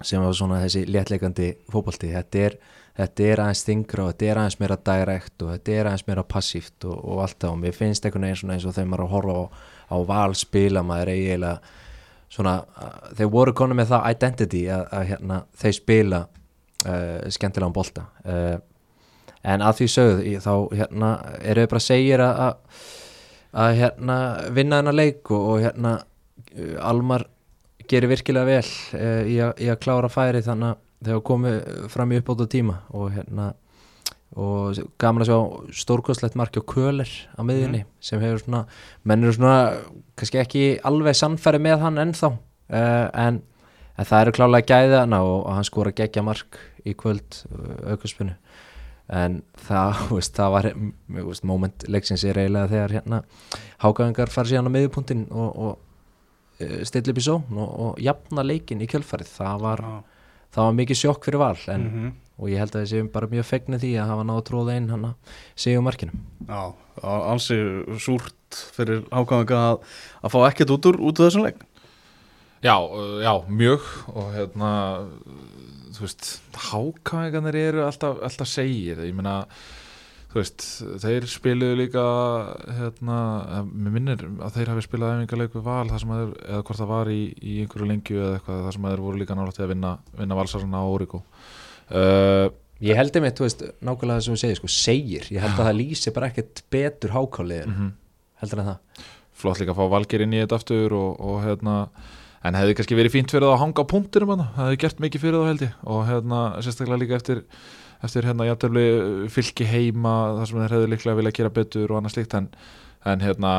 [SPEAKER 3] sem var svona þessi léttleikandi fótbolti. Þetta er, þetta er aðeins þingra og þetta er aðeins meira direkt og þetta er aðeins meira passíft og, og allt það. Og mér finnst einhvern veginn eins og þegar maður að horfa á, á val spila maður eiginlega svona, uh, þeir voru konu með það identity að, að hérna, þeir spila uh, skemmtilegan bolta. Uh, en að því sögð í- þá hérna, eru þau bara segja að, að, að hérna, vinna hennar leik og, og hérna uh, Almar gerir virkilega vel uh, í, í að klára færi þannig að þegar komið fram í uppbóta tíma og hérna og gaman að sjá stórkostlegt marki á Köler á miðjunni sem hefur svona, menn eru svona kannski ekki alveg sannfæri með hann ennþá uh, en, en það eru klálega gæði hana og, og hann skora geggja mark í kvöld uh, aukarspunni en það, veist, það var mm, veist, moment leiksins er eiginlega þegar hérna hágæðingar fara síðan á miðjupunktinn og, og uh, stilla upp í són og, og jafna leikin í kjölfarið. Það var, það var mikið sjokk fyrir val en,
[SPEAKER 1] Mhm.
[SPEAKER 3] og ég held að þessi bara mjög fegnir því að hafa náðu tróða inn hann að segja um markinu
[SPEAKER 1] Já, ansi súrt fyrir ákvæðanga að, að fá ekkert út úr, út úr þessum leik
[SPEAKER 2] Já, já, mjög og hérna þú veist, hákvæðingarnir eru alltaf, alltaf segir, ég meina þú veist, þeir spiluðu líka hérna, mér minnir að þeir hafi spilað æfingarleik við val að þeir, eða hvort það var í, í einhverju lengju eða eitthvað, þar sem að þeir voru líka nálægt að vinna, vinna valsarana á Origo. Uh,
[SPEAKER 3] ég held einmitt, þú veist, nákvæmlega það sem þú segir sko, segir, ég held að það lýsi bara ekkert betur hákáliðin,
[SPEAKER 2] Mhm.
[SPEAKER 3] heldur en það.
[SPEAKER 2] Flott líka að fá Valgeir inn í þetta aftur og, og hérna en hefði kannski verið fínt fyrir það að hanga á punktinum hana. það hefði gert mikið fyrir það held ég. Og hérna sérstaklega líka eftir eftir hérna jafntefli fylki heima þar sem þeir hefði líklega vilja gera betur og annað slíkt en, en hérna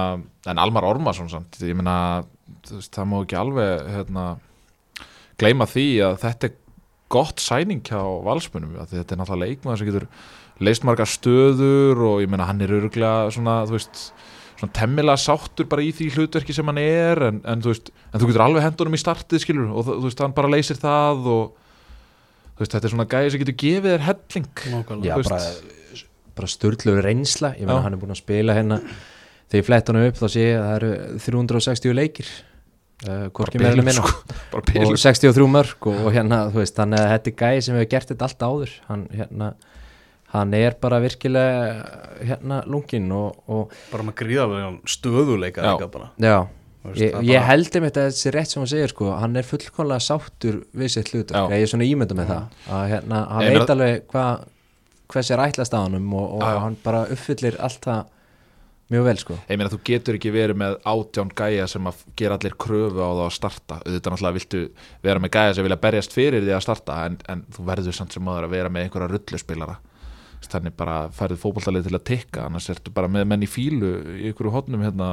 [SPEAKER 2] en Almar Ormarsson samt ég meina það má ekki alveg hérna gleyma því að þetta er gott sæning hjá valsmunum að þetta er náttúrulega leikmaður sem getur leist margar stöður og ég meina hann er öruglega svona þú veist svona temmilega sáttur bara í því hlutverki sem hann er en, en, þú, veist, en þú getur alveg hendunum í startið skilur og þú veist hann bara leysir það og veist þetta er svona gæði sem getur gefið þér helling.
[SPEAKER 3] Já, bara, bara störtluður reynsla. Ég meina
[SPEAKER 2] Já.
[SPEAKER 3] hann er búin að spila hérna. Þegar ég flett hann upp þá sé ég að það eru 360 leikir. Uh,
[SPEAKER 2] bilun,
[SPEAKER 3] minna.
[SPEAKER 2] sko. bara
[SPEAKER 3] og
[SPEAKER 2] pilur
[SPEAKER 3] 63 mörg og, og hérna þú veist, hann er þetta er gæði sem hefur gert þetta allt áður. Hann hérna hann er bara virkilega hérna lungin og, og
[SPEAKER 1] bara með gríðarlega stöðuleika
[SPEAKER 2] Já.
[SPEAKER 1] líka bara.
[SPEAKER 3] Já,
[SPEAKER 1] veist,
[SPEAKER 3] ég, ég
[SPEAKER 1] bara-
[SPEAKER 3] held um þetta þessi rétt sem hann segir sko, hann er fullkomlega sáttur við sitt hlut, ég er svona ímynda með það að hérna, hann
[SPEAKER 2] Ég
[SPEAKER 3] veit alveg hvað hvers er ætlast á hannum og, og hann bara uppfyllir allt það mjög vel sko.
[SPEAKER 2] Ég meina þú getur ekki verið með átján gæja sem að gera allir kröfu á það að starta. Auðvitað náttúrulega viltu vera með gæja sem vilja berjast fyrir því að starta en, en þú verður samt sem maður að vera með einhverja rulluspilara. Þannig bara færið fótboltalið til að tikka annars ertu bara með menn í fílu í einhverju hotnum hérna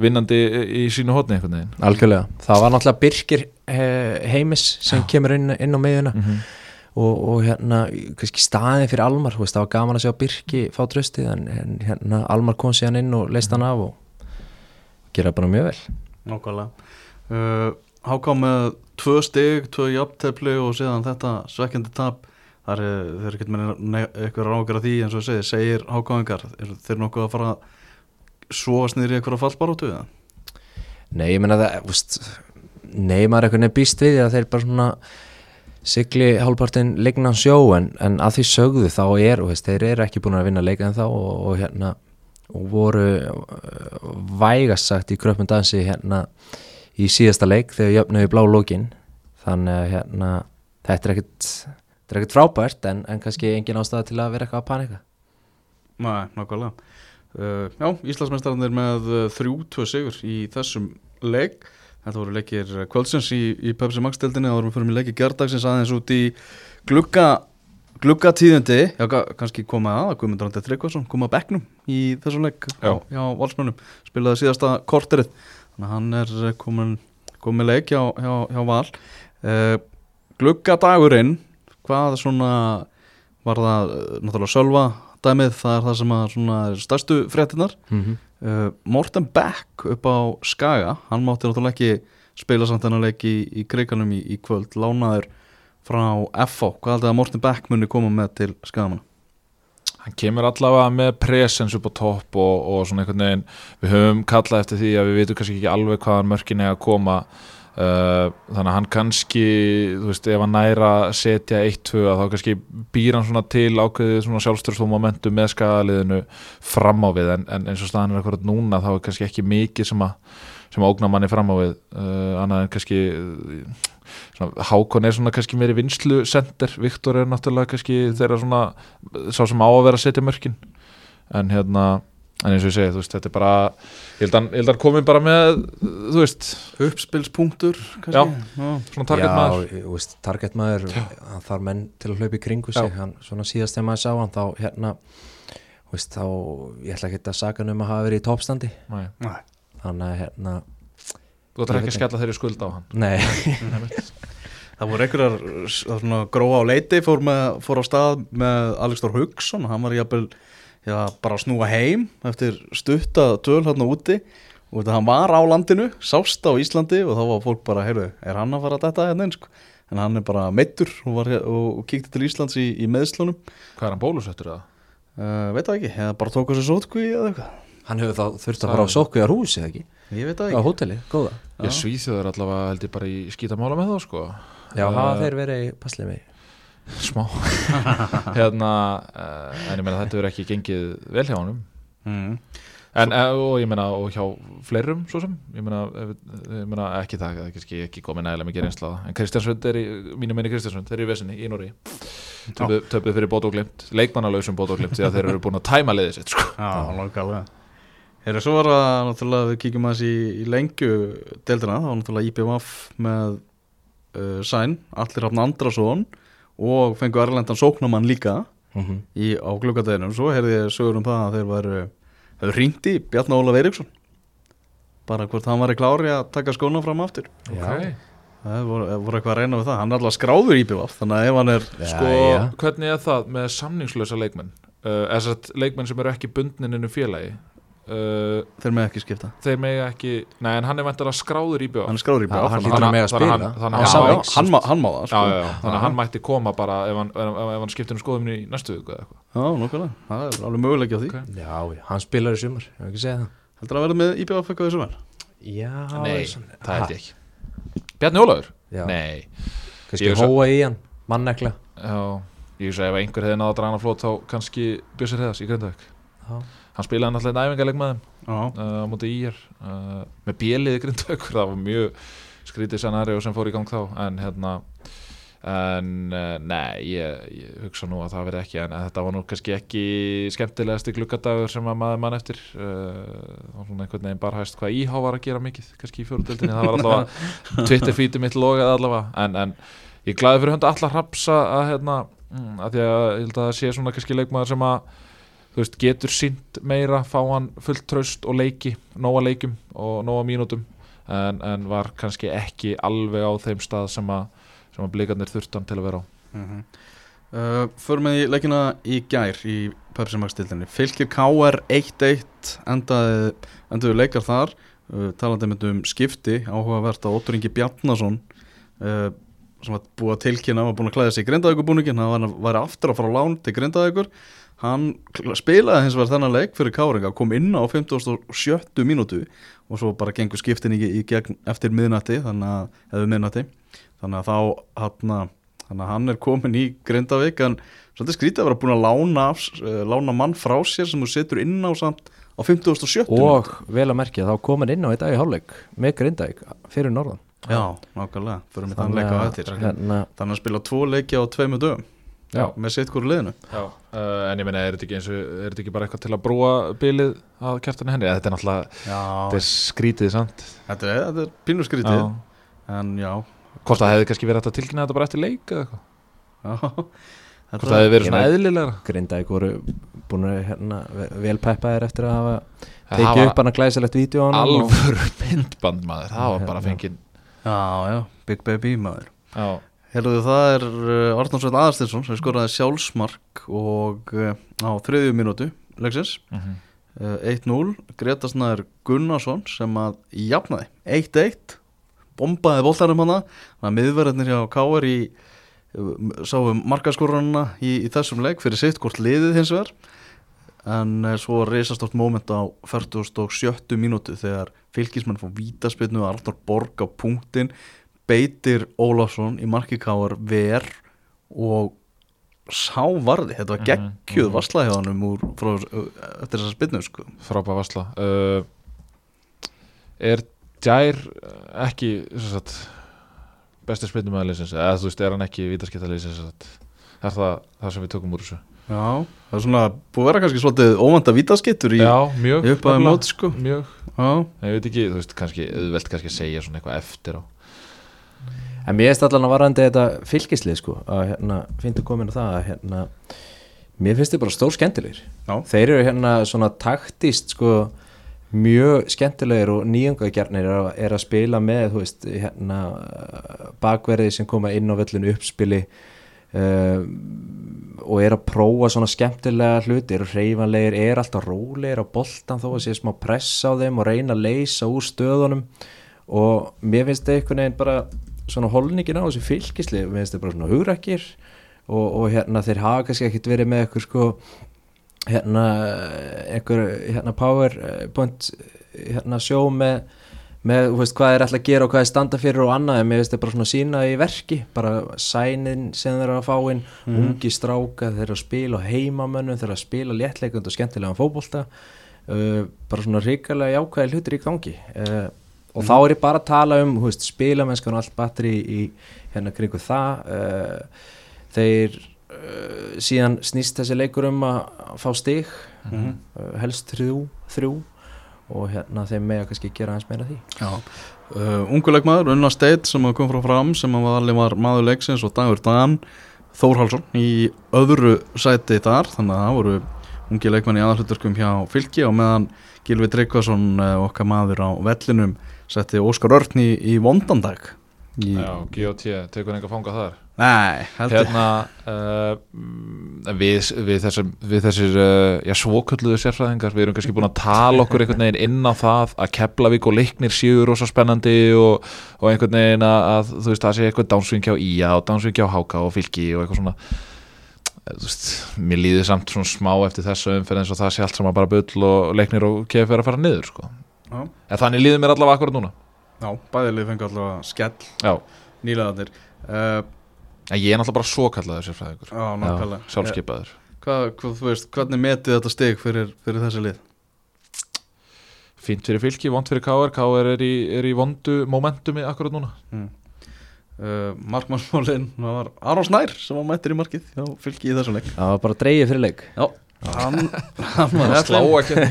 [SPEAKER 2] vinnandi í sínu hotni einhvern veginn.
[SPEAKER 3] Algjörlega, það var náttúrulega Birkir eh, heimis sem kemur inn, inn á miðuna
[SPEAKER 2] Mhm.
[SPEAKER 3] og, og hérna kannski staðin fyrir Almar, þú veist, það var gaman að sjá Birki fá tröstið en, en hérna Almar kom síðan inn og leist hann af og gera bara mjög vel.
[SPEAKER 1] Nákvæmlega. Uh, Háká með tvö stig, tvö jafntefli og síðan þetta svekkjandi tap. Þar er þeir ekkert með eitthvað rákar að því eins og ég segi, segir hákáingar er þeir nokkuð að fara að svoast niður í eitthvað fallbarótu eða?
[SPEAKER 3] Nei, ég meina það, úst, nei, maður er einhvern veginn býst við að þeir bara svona sigli hálfpartinn leiknan sjó en, en að því sögðu þá er, þú veist, þeir eru ekki búin að vinna leika en þá og, og hérna og voru uh, vægast sagt í kröpum dansi hérna í síðasta leik þegar jöfnuði blá lókin þannig að hérna þetta er ekkit, þetta er ekkit frábært en, en kannski engin ástæða til að vera eitthvað að panika.
[SPEAKER 1] Nei, nákvæmlega uh, Já, Íslandsmeistararnir með uh, þrjú, tvö sigur í þessum leik. Þetta voru leikir kvöldsins í, í Pepsi Max-deldinni og við fyrir með leiki gerdagsins aðeins út í glugga gluggatíðindi, já, kannski koma að Guðmundur Andri Tryggvason, koma að bekknum í þessum leik
[SPEAKER 2] Já.
[SPEAKER 1] hjá Valsmönnum. Spilaði síðasta korterið. Þannig að hann er eh, komin, komin leik hjá, hjá, hjá Val. Uh, gluggadagurinn hvað svona var það eh, náttúrulega Sölva dæmið, það er það sem að svona er stærstu fréttinar
[SPEAKER 3] mm -hmm.
[SPEAKER 1] uh, Morten Beck upp á Skaga hann mátti náttúrulega ekki spila samt þennan leik í, í kriganum í, í kvöld lánaður frá FH hvað haldið að Morten Beck muni koma með til Skagamanna
[SPEAKER 2] hann kemur allavega með presens upp á topp og, og svona einhvern veginn við höfum kallað eftir því að við veitum kannski ekki alveg hvaðan mörkin er að koma þannig að hann kannski þú veist, ef hann næra setja 1-2 að þá kannski býr hann svona til ákveðið svona sjálfstörst og momentum með skagaliðinu fram á við. En, en eins og staðan er akkurat núna þá er kannski ekki mikið sem að sem að ógna manni fram á við uh, annað en kannski Hákon er svona kannski meiri vinslu sender, Viktor er náttúrulega kannski þeirra svona sá sem á að vera að setja mörkin. En hérna en eins og ég segi, þú veist, þetta er bara ég held að hann- að komi bara með þú veist,
[SPEAKER 1] uppspilspunktur
[SPEAKER 2] Já.
[SPEAKER 1] Já.
[SPEAKER 2] svona target
[SPEAKER 3] Já,
[SPEAKER 2] maður.
[SPEAKER 3] þú veist, target maður hann þarf menn til að hlaupa í kringu sig. Hann, svona síðast þegar maður sá hann þá hérna þú veist, þá, ég ætla ekki að saka hann um að hafa verið í toppstandi.
[SPEAKER 2] Nei.
[SPEAKER 1] Nei.
[SPEAKER 3] þannig að hérna,
[SPEAKER 2] þú ætlar ekki að skella þeirri skuld á hann?
[SPEAKER 3] Nei.
[SPEAKER 1] Það voru einhverjar gróa á leiti fór, með, fór á stað með Alex Þór Haugsson. Hann var jafnvel já, bara að snúa heim eftir stutta töl hérna úti. Og þetta hann var á landinu sást á Íslandi og þá var fólk bara heyrðu, er hann að fara að detta hérna inn sko? en hann er bara meittur og, og, og kíkti til Íslands í, í meðslunum
[SPEAKER 2] hvað er hann bólusettur eða?
[SPEAKER 1] uh, veit það ekki, eða bara tók á sér sótkví eða eitthvað,
[SPEAKER 3] hann hefur þá þurft að fara á sókvíjar hús eða ekki,
[SPEAKER 1] ég veit það
[SPEAKER 3] á
[SPEAKER 1] ekki.
[SPEAKER 3] hóteli, góða.
[SPEAKER 2] Ég svíþjóður allavega held ég bara í skítamála með þá sko.
[SPEAKER 3] Já,
[SPEAKER 2] Uh,
[SPEAKER 3] hafa þeir verið í passlið mig
[SPEAKER 2] smá. Hérna, uh, en ég meina þetta verður ekki gengið vel hjá honum.
[SPEAKER 1] Mm.
[SPEAKER 2] En, eh, og ég meina, og hjá fleirum svo sem, ég meina, ef- ég meina ekki það, það er kannski ekki komið nægilega mikið reynsla á það. en Kristjánsund er í, mínu meini Kristjánsund eru í vesinni í Nóri töpuð töpuð fyrir bót og glimt, leikmannalausum bót og glimt því að þeir eru búin að tæma liðið sitt sko.
[SPEAKER 1] Já, langarlega Þegar svo var að náttúrulega við kíkjum aðeins í, í lengju deildina, þá var náttúrulega IPVF með uh, Sæn, Allir Rafn Andrason og fengu Erlendan Sóknamann líka.
[SPEAKER 3] Mm -hmm.
[SPEAKER 1] í, á gluggadeginum, svo heyrði ég sögur um það að þeir væru, hefur ringt í Bjarni Ólaf Eiríksson. Bara hvort hann var í klári að taka skóna fram aftur.
[SPEAKER 2] Ok.
[SPEAKER 1] það voru, voru eitthvað að reyna við það, hann er alltaf skráður í IPVF þannig að ef hann er
[SPEAKER 2] sko, hvernig er það með samningslösa leikmenn? Uh, eða satt leikmenn sem eru ekki bundnin innu félagi uh,
[SPEAKER 1] þeir með ekki skipta.
[SPEAKER 2] þeir mega ekki, nei en hann er vantar að skráður í bjóð
[SPEAKER 1] hann er skráður í IPVF
[SPEAKER 3] hann hlýtur
[SPEAKER 1] að
[SPEAKER 3] að mega
[SPEAKER 2] þannig að
[SPEAKER 3] spila.
[SPEAKER 2] hann- að
[SPEAKER 1] má- hann má það sko.
[SPEAKER 2] þannig að hann mætti koma bara ef hann, ef, ef hann skiptir um skoðum í næstu viku
[SPEAKER 1] Já, nokkulega, það er alveg möguleiki á því.
[SPEAKER 2] Ok.
[SPEAKER 3] já, hann spilar í sumar, ég hef ekki segja það.
[SPEAKER 1] Heldur að verða með IPVF eitthvað þessu vel?
[SPEAKER 3] já,
[SPEAKER 2] Nei, það held ég ekki. Bjarni Ólafur?
[SPEAKER 3] Já.
[SPEAKER 2] Nei.
[SPEAKER 3] Kannski hóa í hann, mannekla.
[SPEAKER 2] Já, ég segi ef einhver hefði náða að draga hann þá í spilaði náttúrulega æfingarleik með þeim uh, á móti í er uh, með bjeliði Grindavík það var mjög skrítið scenario sem fór í gang þá en hérna en uh, nei, ég, ég hugsa nú að það verði ekki en, þetta var nú kannski ekki skemmtilegasti glukkadagur sem að maður mann eftir uh, og svona einhvern veginn bara hæst hvað íhá var að gera mikið kannski í fjóruðöldinni, það var allavega Twitter-fítið mitt logaði allavega en, en ég glæði fyrir hönda allar hrapsa að hérna, mm, að því að ég held að það sé svona kannski leikmaður sem að þú veist, getur sínt meira, fá hann fullt traust og leiki, nóga leikum og nóga mínútum en, en var kannski ekki alveg á þeim stað sem að, að blikarnir þurftan til að vera á.
[SPEAKER 1] Mm uh, Förum við leikina í gær í Pepsi Max tildinni Fylgir KR 1-1 endaði, endaði leikar þar uh, talandi mynd um skipti áhugavert að Óttur Ingi Bjarnason uh, sem var búið að tilkynna var búin að klæða sig í grindaðugubúningin hann var, var aftur að fara á lán til grindaðugur hann spilaði hins vegar þennan leik fyrir Káringa, kom inn á 57. mínútu og svo bara gengur skiptin í, í gegn eftir miðnætti þannig að, hefur miðnætti þannig að þá hann þannig að hann er komin í Grindavík en svolítið skrítið að vera búin að lána, uh, lána mann frá sér sem þú setur inn á samt á 57.
[SPEAKER 3] og vel að merkja þá kom hann inn á í dag í hálfleik með Grindavík fyrir norðan
[SPEAKER 1] Já, nákvæmlega, fyrir mig þann leik á eftir
[SPEAKER 3] hérna,
[SPEAKER 1] Þannig að spila tvo leiki á tveimu dögum
[SPEAKER 2] Já.
[SPEAKER 1] með sitt hverju liðinu.
[SPEAKER 2] Uh, en ég meina, er þetta ekki eins og er þetta ekki bara eitthvað til að brúa bilið að kjartanu henni, þetta er náttúrulega er skrítið
[SPEAKER 1] þetta er, er pínu skrítið.
[SPEAKER 2] Já.
[SPEAKER 1] En já,
[SPEAKER 2] hvort það hefði kannski verið að tilkynna þetta bara eftir leik eða eitthvað, hvort
[SPEAKER 1] Þetta
[SPEAKER 2] það hefði verið svona eðlilegra?
[SPEAKER 3] Grindavík voru búin að hérna, ve- vel peppaðir eftir að hafa tekið upp hann að glæsilegt vídeo á honum og-
[SPEAKER 2] alvöru myndband maður, það var bara
[SPEAKER 3] Hérna.
[SPEAKER 2] fengið
[SPEAKER 1] Já, já, Big Baby maður.
[SPEAKER 2] Já,
[SPEAKER 1] Herðu það er uh, Arnánsveit Aðarstinsson sem skoraði sjálfsmark og uh, á þriðju mínútu leiksins
[SPEAKER 2] mhm.
[SPEAKER 1] Uh, 1-0 Gretasnæður Gunnarsson sem að jafnaði. 1-1 bombaði boltarum hana. Þannig að miðverðinir hjá uh, sáum markaskorunna í, í þessum leik fyrir sitt hvort liðið hins vegar. En svo reysastórt moment á 47. mínútu þegar fylgismenn fór vítaspilnu og Arnur Borg á punktin beitir Ólafsson í marki Káar ver og sá varði, þetta var
[SPEAKER 2] Mhm,
[SPEAKER 1] geggjuð
[SPEAKER 2] mhm.
[SPEAKER 1] varsla hjá hann úr, frá, uh, eftir þessa spilnu sko.
[SPEAKER 2] frábæð varsla. Uh, er Djær uh, ekki sagt, besti spilnum að leysins eða þú veist, er hann ekki vítaskipta leysins er það það sem við tökum úr þessu?
[SPEAKER 1] Já, það er svona búið að vera kannski svolítið óvanda vítaskittur í, uppaði mót sko.
[SPEAKER 2] Mjög,
[SPEAKER 1] Já,
[SPEAKER 2] ég veit ekki, þú veist, kannski auðvelt kannski að segja svona eitthvað eftir á
[SPEAKER 3] En mér finnst allan að varandi þetta fylgislið sko að hérna, finnst þú komin á það að hérna mér finnst þið bara stór skemmtilegir
[SPEAKER 1] Já.
[SPEAKER 3] þeir eru hérna svona taktist sko mjög skemmtilegir og nýjungagjarnir er, að- er að spila með veist hérna bakverði sem koma inn á völlinu uppspili uh, og er að prófa svona skemmtilega hluti eru hreyfanlegir, er alltaf rólegir á boltan þó að sé smá pressa á þeim og reyna að leysa úr stöðunum og mér finnst það einhvern veginn bara svona holningin á þessu fylgisli mér finnst það bara svona hugrækir og, og hérna þeir hafa kannski ekkert verið með eitthvað sko hérna einhver hérna powerpoint hérna sjó með með, þú veist, hvað er alltaf að gera og hvað er standa fyrir og annað, en mér finnst það bara svona sína í verki, bara sænin sem þeir eru að fá inn, ungi stráka þeir eru að spila heimamönnum þeir eru að spila léttleikund og skemmtilegan fótbolta uh, bara svona ríkalega jákvæði hlutur í gangi. Uh, og þá er ég bara að tala um, veist, spilamennskan og allt batteri í hérna kringu það uh, þeir uh, síðan snýst þessi leikur um að fá stig
[SPEAKER 1] Mhm.
[SPEAKER 3] uh, helst þrjú, þrjú og hérna þeim með að kannski gera hans meira því.
[SPEAKER 1] Unguleikmaður, Unna Steit sem kom frá fram sem að allir var maður leiksins og Dagur Dan Þórhalsson í öðru sæti þar. Þannig að það voru ungi leikmann í aðalhuturkum hjá fylki og meðan Gilvi Tryggvason okkar maður á vellinum setti Óskar Örn í, í vondandag. Í,
[SPEAKER 2] Já, GOT, tekur einhver fanga þar?
[SPEAKER 1] Nei, heldur
[SPEAKER 2] Hérna uh, við, við þessir, við þessir uh, já, svokölluðu sérfræðingar við erum kannski búin að tala okkur einhvern veginn inn á það að Keflavík og Leiknir séu rosa spennandi og, og einhvern veginn að, að þú veist, það sé eitthvað dánsving hjá Ía og dánsving hjá Háka og Fylki og eitthvað svona. Eh, veist, mér líður samt svona smá eftir þessu umferð eins og það sé allt saman bara bull og Leiknir og KF er að fara niður sko.
[SPEAKER 1] Já.
[SPEAKER 2] en þannig líður mér allavega akkurat núna.
[SPEAKER 1] Já, bæðilið fengi allavega skell.
[SPEAKER 2] Já,
[SPEAKER 1] nýlegaðnir uh,
[SPEAKER 2] en ég er náttúrulega bara svo kallaður sérfræðingur.
[SPEAKER 1] Já, nákvæmlega.
[SPEAKER 2] Sjálfskeipaður
[SPEAKER 1] Hvað, hvað, þú veist, hvernig metið þetta stig fyrir, fyrir þessi lið?
[SPEAKER 2] fínt fyrir fylki, vond fyrir KR KR er í, er í vondu momentumi akkurat núna.
[SPEAKER 1] Uh, Markmannsmálinn, það var Aron Snær sem var mættir í markið Já, fylki í þessum leik.
[SPEAKER 3] Það var bara dreigið fyrir leik.
[SPEAKER 1] Já, hann, hann var
[SPEAKER 2] slá ekki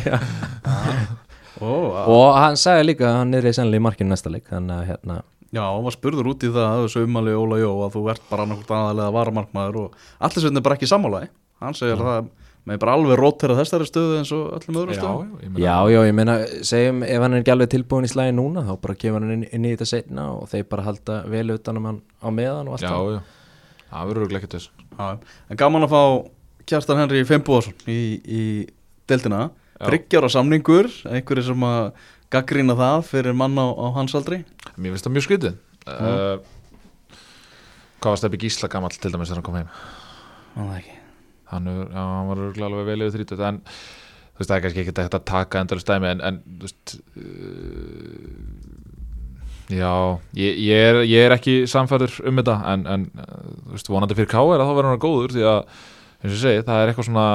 [SPEAKER 1] Ó, á-
[SPEAKER 3] og hann sagði líka að hann er í sennilega í markinu næsta leik þannig að hérna
[SPEAKER 1] Já, hann var spurður út í það að þessu umali Óla Jó að þú ert bara annarkvæmt aðalega varamarkmaður og allir sveitni bara ekki sammálaði hann segir að það með bara alveg rótera þessari stöðu eins og öllum öðrum
[SPEAKER 2] já,
[SPEAKER 1] stöðum.
[SPEAKER 2] ég meina-
[SPEAKER 3] já, já, ég meina, segjum ef hann er ekki alveg tilbúin í slæði núna þá bara kemur hann inn, inn í þetta setna og þeir bara halda vel utan um hann á meðan og allt
[SPEAKER 2] já,
[SPEAKER 3] það.
[SPEAKER 2] já, það verður örugglega ekkert þess.
[SPEAKER 1] Já, en gaman að fá Kjartan Henry Fimboðarsson í, í deildina,
[SPEAKER 2] Já.
[SPEAKER 1] þryggjára samningur einhverju sem að gaggrína það fyrir mann á, á hans aldri
[SPEAKER 2] mér finnst það mjög skrítið uh, hvað var Steppi Gísla gamall til dæmis þegar hann kom heim
[SPEAKER 1] Það ekki
[SPEAKER 2] hann, já, hann var örugglega alveg vel yfir 30 en þú veist það er kannski ekki hægt að taka endalist dæmi en, en þú veist uh, já ég, ég, er, ég er ekki samfærður um þetta en, en uh, þú veist vonandi fyrir K.R. að þá verður hann góður því að segi það er eitthvað svona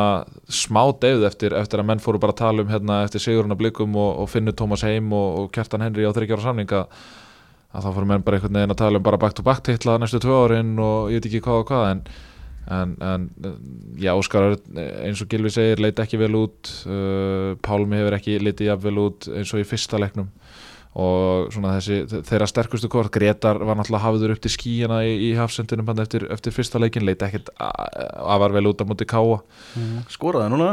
[SPEAKER 2] smá deyð eftir, eftir að menn fóru bara að tala um hérna eftir Sigurinn að blikum og, og finnur Tómas heim og, og Kjartan Henry á þryggjára samning að að þá fóru menn bara einhvern veginn að tala um bara back to back titla næstu tvö árin og ég veit ekki hvað og hvað en en, en já, Óskar eins og Gilvi segir leit ekki vel út uh, Pálmi hefur ekki litið jafn vel út eins og í fyrsta leiknum og svona þessi, þeirra sterkustu kort Gretar var náttúrulega hafður upp til skíjana í, í hafsendunum eftir, eftir fyrsta leikin leit ekkert afar vel út á móti káa
[SPEAKER 1] Skoraði núna?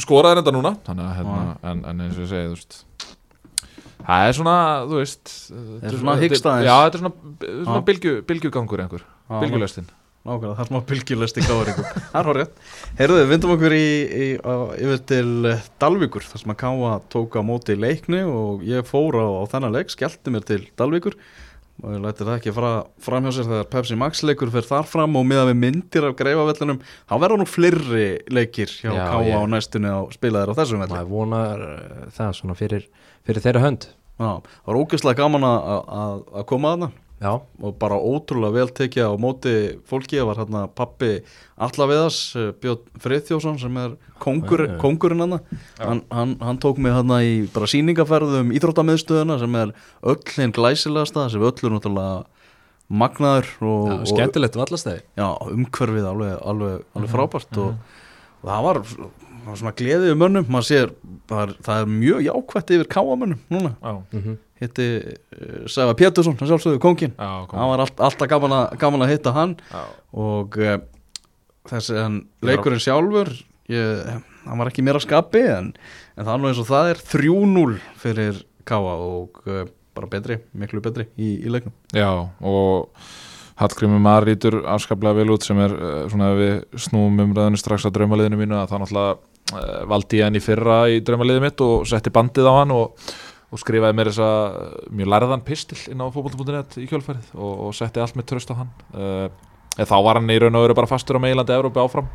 [SPEAKER 2] Skoraði þetta núna að hérna, en, en eins og ég segi þú veist það er svona, þú veist þetta
[SPEAKER 1] er svona hyggst aðeins.
[SPEAKER 2] já, þetta er svona, svona bylgju, bylgjugangur einhver,
[SPEAKER 1] Já,
[SPEAKER 2] bylgjulestin
[SPEAKER 1] Nákvæmlega, það er smá bylgjulest í káaringum Það er horrið Heyrðu, við vindum okkur í, í, á, yfir til eh, Dalvíkur þar sem að Káa tók á móti í leikni og ég fór á, á þennan leik skellti mér til Dalvíkur. Og ég læti það ekki fara fram hjá sér þegar Pepsi Max leikur fer þar fram og miðað við myndir af greifavellinum þá verða nú fleiri leikir hjá
[SPEAKER 3] Já,
[SPEAKER 1] Káa
[SPEAKER 3] ég-
[SPEAKER 1] á næstunni á spilaðir á þessum velli.
[SPEAKER 3] Maður vonar uh, það svona fyrir, fyrir þeirra hönd.
[SPEAKER 1] Já, það var ógeðslega gaman að koma að það
[SPEAKER 3] já,
[SPEAKER 1] og bara ótrúlega vel tekið á móti fólki, það var hérna pappi Allaviðas, Björn Freyþjósson sem er kongur, kongurinn hann. Hann, hann hann tók mig hérna í bara síningaferðum íþróttamiðstöðuna sem er öll hinn glæsilegasta sem öll er náttúrulega magnaður og,
[SPEAKER 3] já skemmtilegt vallastæði
[SPEAKER 1] og já, umhverfið alveg, alveg, alveg frábært og, og það var, það var svona gleðið um mönnum, maður sér það er, það er mjög jákvætt yfir káamönnum núna,
[SPEAKER 2] já,
[SPEAKER 3] mm -hmm.
[SPEAKER 1] hitti uh, Sæfa Pétursson, hann sjálfsögðu kongin
[SPEAKER 2] já, kom.
[SPEAKER 1] það var allt, alltaf gaman að, gaman að hitta hann
[SPEAKER 2] já.
[SPEAKER 1] og uh, þessi leikurinn sjálfur ég, hann var ekki mér að skapi en, en það er nú eins og það er 3-0 fyrir Káa og uh, bara betri, miklu betri í, í leiknum
[SPEAKER 2] Já, og Hallgrimur Mar rítur afskaplega vel út sem er svona ef við snúum umræðinu strax á draumaliðinu mínu að það náttúrulega valdi ég hann í fyrra í draumaliðið mitt og setti bandið á hann og, og skrifaði mér þessa uh, mjög lærðan pistil inn á fótbolta.net í kjölfærið og, og setti allt með tröst á hann. Eða þá var hann í raun og veru bara fastur á meilandi Evrópi áfram,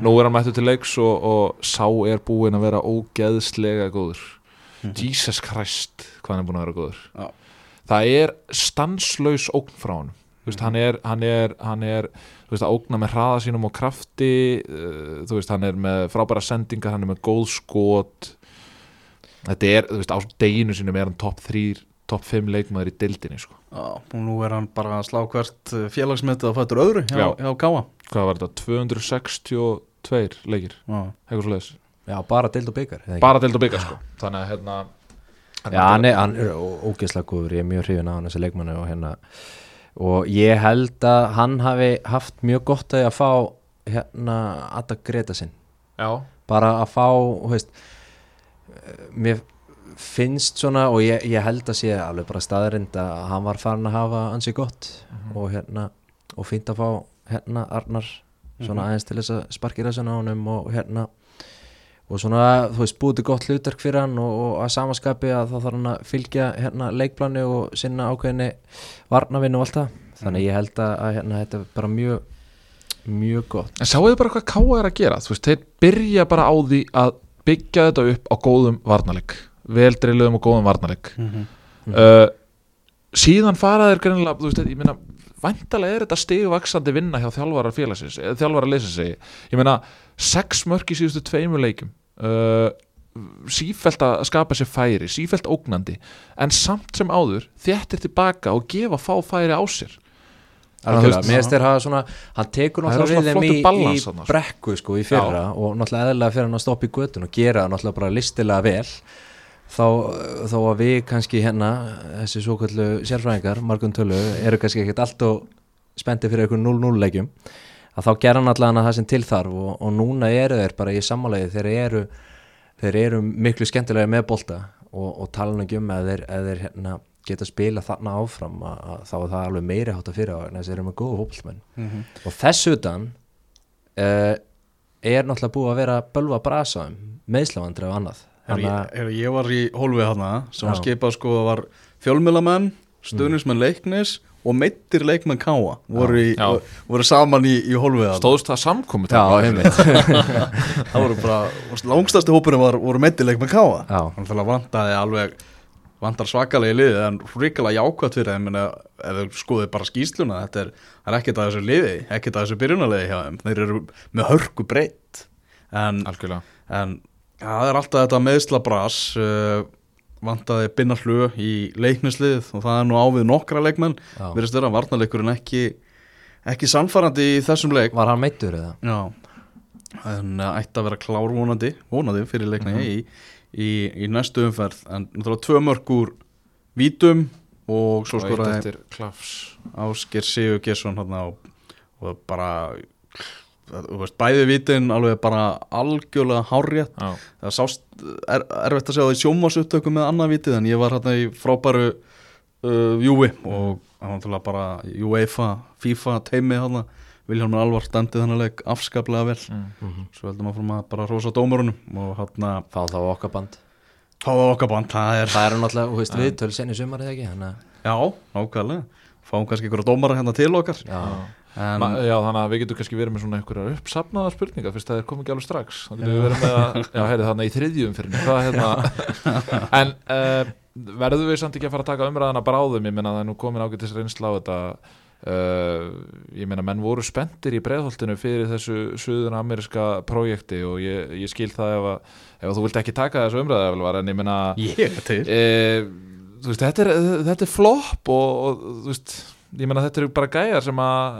[SPEAKER 2] nú er hann mættur til leiks og, og sá er búinn að vera ógeðslega góður. Jesus Christ, hvað hann er búinn að vera góður.
[SPEAKER 1] Já.
[SPEAKER 2] það er stanslaus ógn frá hann veist, hann er, hann er, hann er veist, að ógna með hraða sínum og krafti uh, veist, hann er með frábæra sendingar, hann er með góð skot. Þetta er, þú veist, á deginu sínum er hann topp 3, topp 5 leikmaður í dildinni, sko.
[SPEAKER 1] Já, og nú er hann bara að slá hvert uh, félagsmetið að fættur öðru hjá,
[SPEAKER 2] Já.
[SPEAKER 1] hjá Káa
[SPEAKER 2] hvað var þetta, 262 leikir,
[SPEAKER 1] Já,
[SPEAKER 2] eitthvað svo leiðis
[SPEAKER 3] já, bara dild og byggar
[SPEAKER 2] bara dild og byggar, sko. Þannig að, hérna
[SPEAKER 3] Já, hann er, hann er ó- ógeðslega góður, ég er mjög hrifin á hann þessi leikmanni og hérna og ég held að hann hafi haft mjög gott að að fá hérna Adda Greta sinn.
[SPEAKER 2] Já,
[SPEAKER 3] bara að fá, veist mér finnst svona og ég, ég held að sé alveg bara staðarind að hann var farin að hafa ansi gott og hérna og fínt að fá hérna Arnar svona aðeins til þess að sparkira þessu á honum og hérna og svona, þú veist, búið til gott hlutverk fyrir hann og, og að samaskapi að þá þarf hann að fylgja hérna leikplani og sinna ákveðinni varnavinn og allt það. Þannig ég held að, að hérna, þetta er bara mjög mjög gott.
[SPEAKER 2] En þið bara hvað Káa er að gera? Þú veist, þeir byrja bara á því að byggja þetta upp á góðum varnarleik. Vel dreiluðum og góðum varnarleik.
[SPEAKER 1] Mhm.
[SPEAKER 2] uh, síðan fara þeir greinilega, þú veist, ég meina væntalega er þetta stigvaksandi vinna hjá þjálfara félagsins, eða þjálfara leysins segi ég. Meina, sex mörk í síðustu tveimur leikum uh, sífælt að skapa sér færi sífælt ógnandi, en samt sem áður þéttir tilbaka og gefa fá færi á sér.
[SPEAKER 3] Mér finnst þér hafa svona hann tekur náttúrulega við þeim í,
[SPEAKER 2] balans
[SPEAKER 3] í
[SPEAKER 2] sko.
[SPEAKER 3] brekku sko í fyrra og náttúrulega eðlilega fyrir hann að stoppa í göttun og gera náttúrulega bara listilega vel þá, þó að við kannski hérna þessi svo kallu sérfræðingar margum tölu, eru kannski ekkert allt og spendi fyrir einhvern 0-0 leikjum að þá gera allavega það sem til þarf og, og núna eru þeir bara í sammálegi þeir eru, þeir eru miklu skemmtilega með bolta og, og tala nú ekki um að þeir, að þeir hérna, geta spila þarna áfram að, að þá er það alveg meiri hátt að fyrir á þess að þeir eru með góða hópulmenn og þess utan uh, er náttúrulega búið að vera bölva brasa um meðslavandri og annað Þannig
[SPEAKER 1] ég,
[SPEAKER 3] að-
[SPEAKER 1] var í hólfið hana sem var skipað sko var fjölmjölamenn, stuðnismenn leiknis og meittir leikmenn káa voru, í, voru saman í, í hólfið
[SPEAKER 2] stóðst það samkomi
[SPEAKER 3] Já, einmitt.
[SPEAKER 1] Það voru bara, langstæsti hópurinn var, voru meittir leikmenn káa
[SPEAKER 3] Já.
[SPEAKER 1] þannig að vantaði alveg vantar svakalega í liðið en ríkilega jákvæmt fyrir þeim en ef þau skoðið bara skýsluna þetta er, er ekkert að þessu liði ekkert að þessu byrjunarliði hjá þeim. Þeir eru með hörku breytt. En
[SPEAKER 2] algjörlega.
[SPEAKER 1] En það er alltaf þetta meðslabras uh, vantaði binna hlu í leiknislið og það er nú ávið nokkra leikmenn.
[SPEAKER 3] Já.
[SPEAKER 1] verðist vera varnarleikurinn ekki ekki sannfærandi í þessum leik.
[SPEAKER 3] Var hann meittur eða?
[SPEAKER 1] Já. En uh, ætti að vera klár vonandi vonandi fyrir leikna í, í, í næstu umferð. En náttúrulega tvö mörg úr vítum og svo skoraði Ásker Sigur Gesson og, og bara veist, bæði vítin alveg bara algjörlega hárrétt.
[SPEAKER 2] Já.
[SPEAKER 1] það sást, er, erfitt að segja það í sjómasuttöku með annað vitið en ég var hérna í frábæru uh, Júi og það var náttúrulega bara UEFA, FIFA teimi hérna Vilhelmur Alvar standið þannig leik afskaplega vel.
[SPEAKER 2] Mm.
[SPEAKER 1] svo heldum að fyrir að bara rosa dómarunum og hérna
[SPEAKER 3] Fá þá okkar band.
[SPEAKER 1] Háða okkar band, það er
[SPEAKER 3] Það er náttúrulega, þú veist, við töl senni sumar eða ekki? Þannig að
[SPEAKER 1] já, nákvæmlega. Fáum kannski einhverja dómara hérna til okkar.
[SPEAKER 3] Já,
[SPEAKER 2] Ma, já, þannig að við getum kannski verið með svona einhverjar uppsafnaða spurningar fyrst að það kom ekki alveg strax. Þá getum við verið með að, já, heyrðu þannig í þriðjum fyrir mig, hvað hérna en uh, verðum við samt ekki að fara að taka umræðana bráðum, ég meina það er nú komin ágætis reynsla á þetta. Uh, ég meina menn voru spenntir í breiðholtinu fyrir þessu suður ameríska projekti og ég, ég skil það ef að, ef að þú vilt ekki taka þessu umræða en ég
[SPEAKER 1] til.
[SPEAKER 2] E, þú veist, þetta er, þetta er flop og, og þú veist, ég meina þetta eru bara gæjar sem að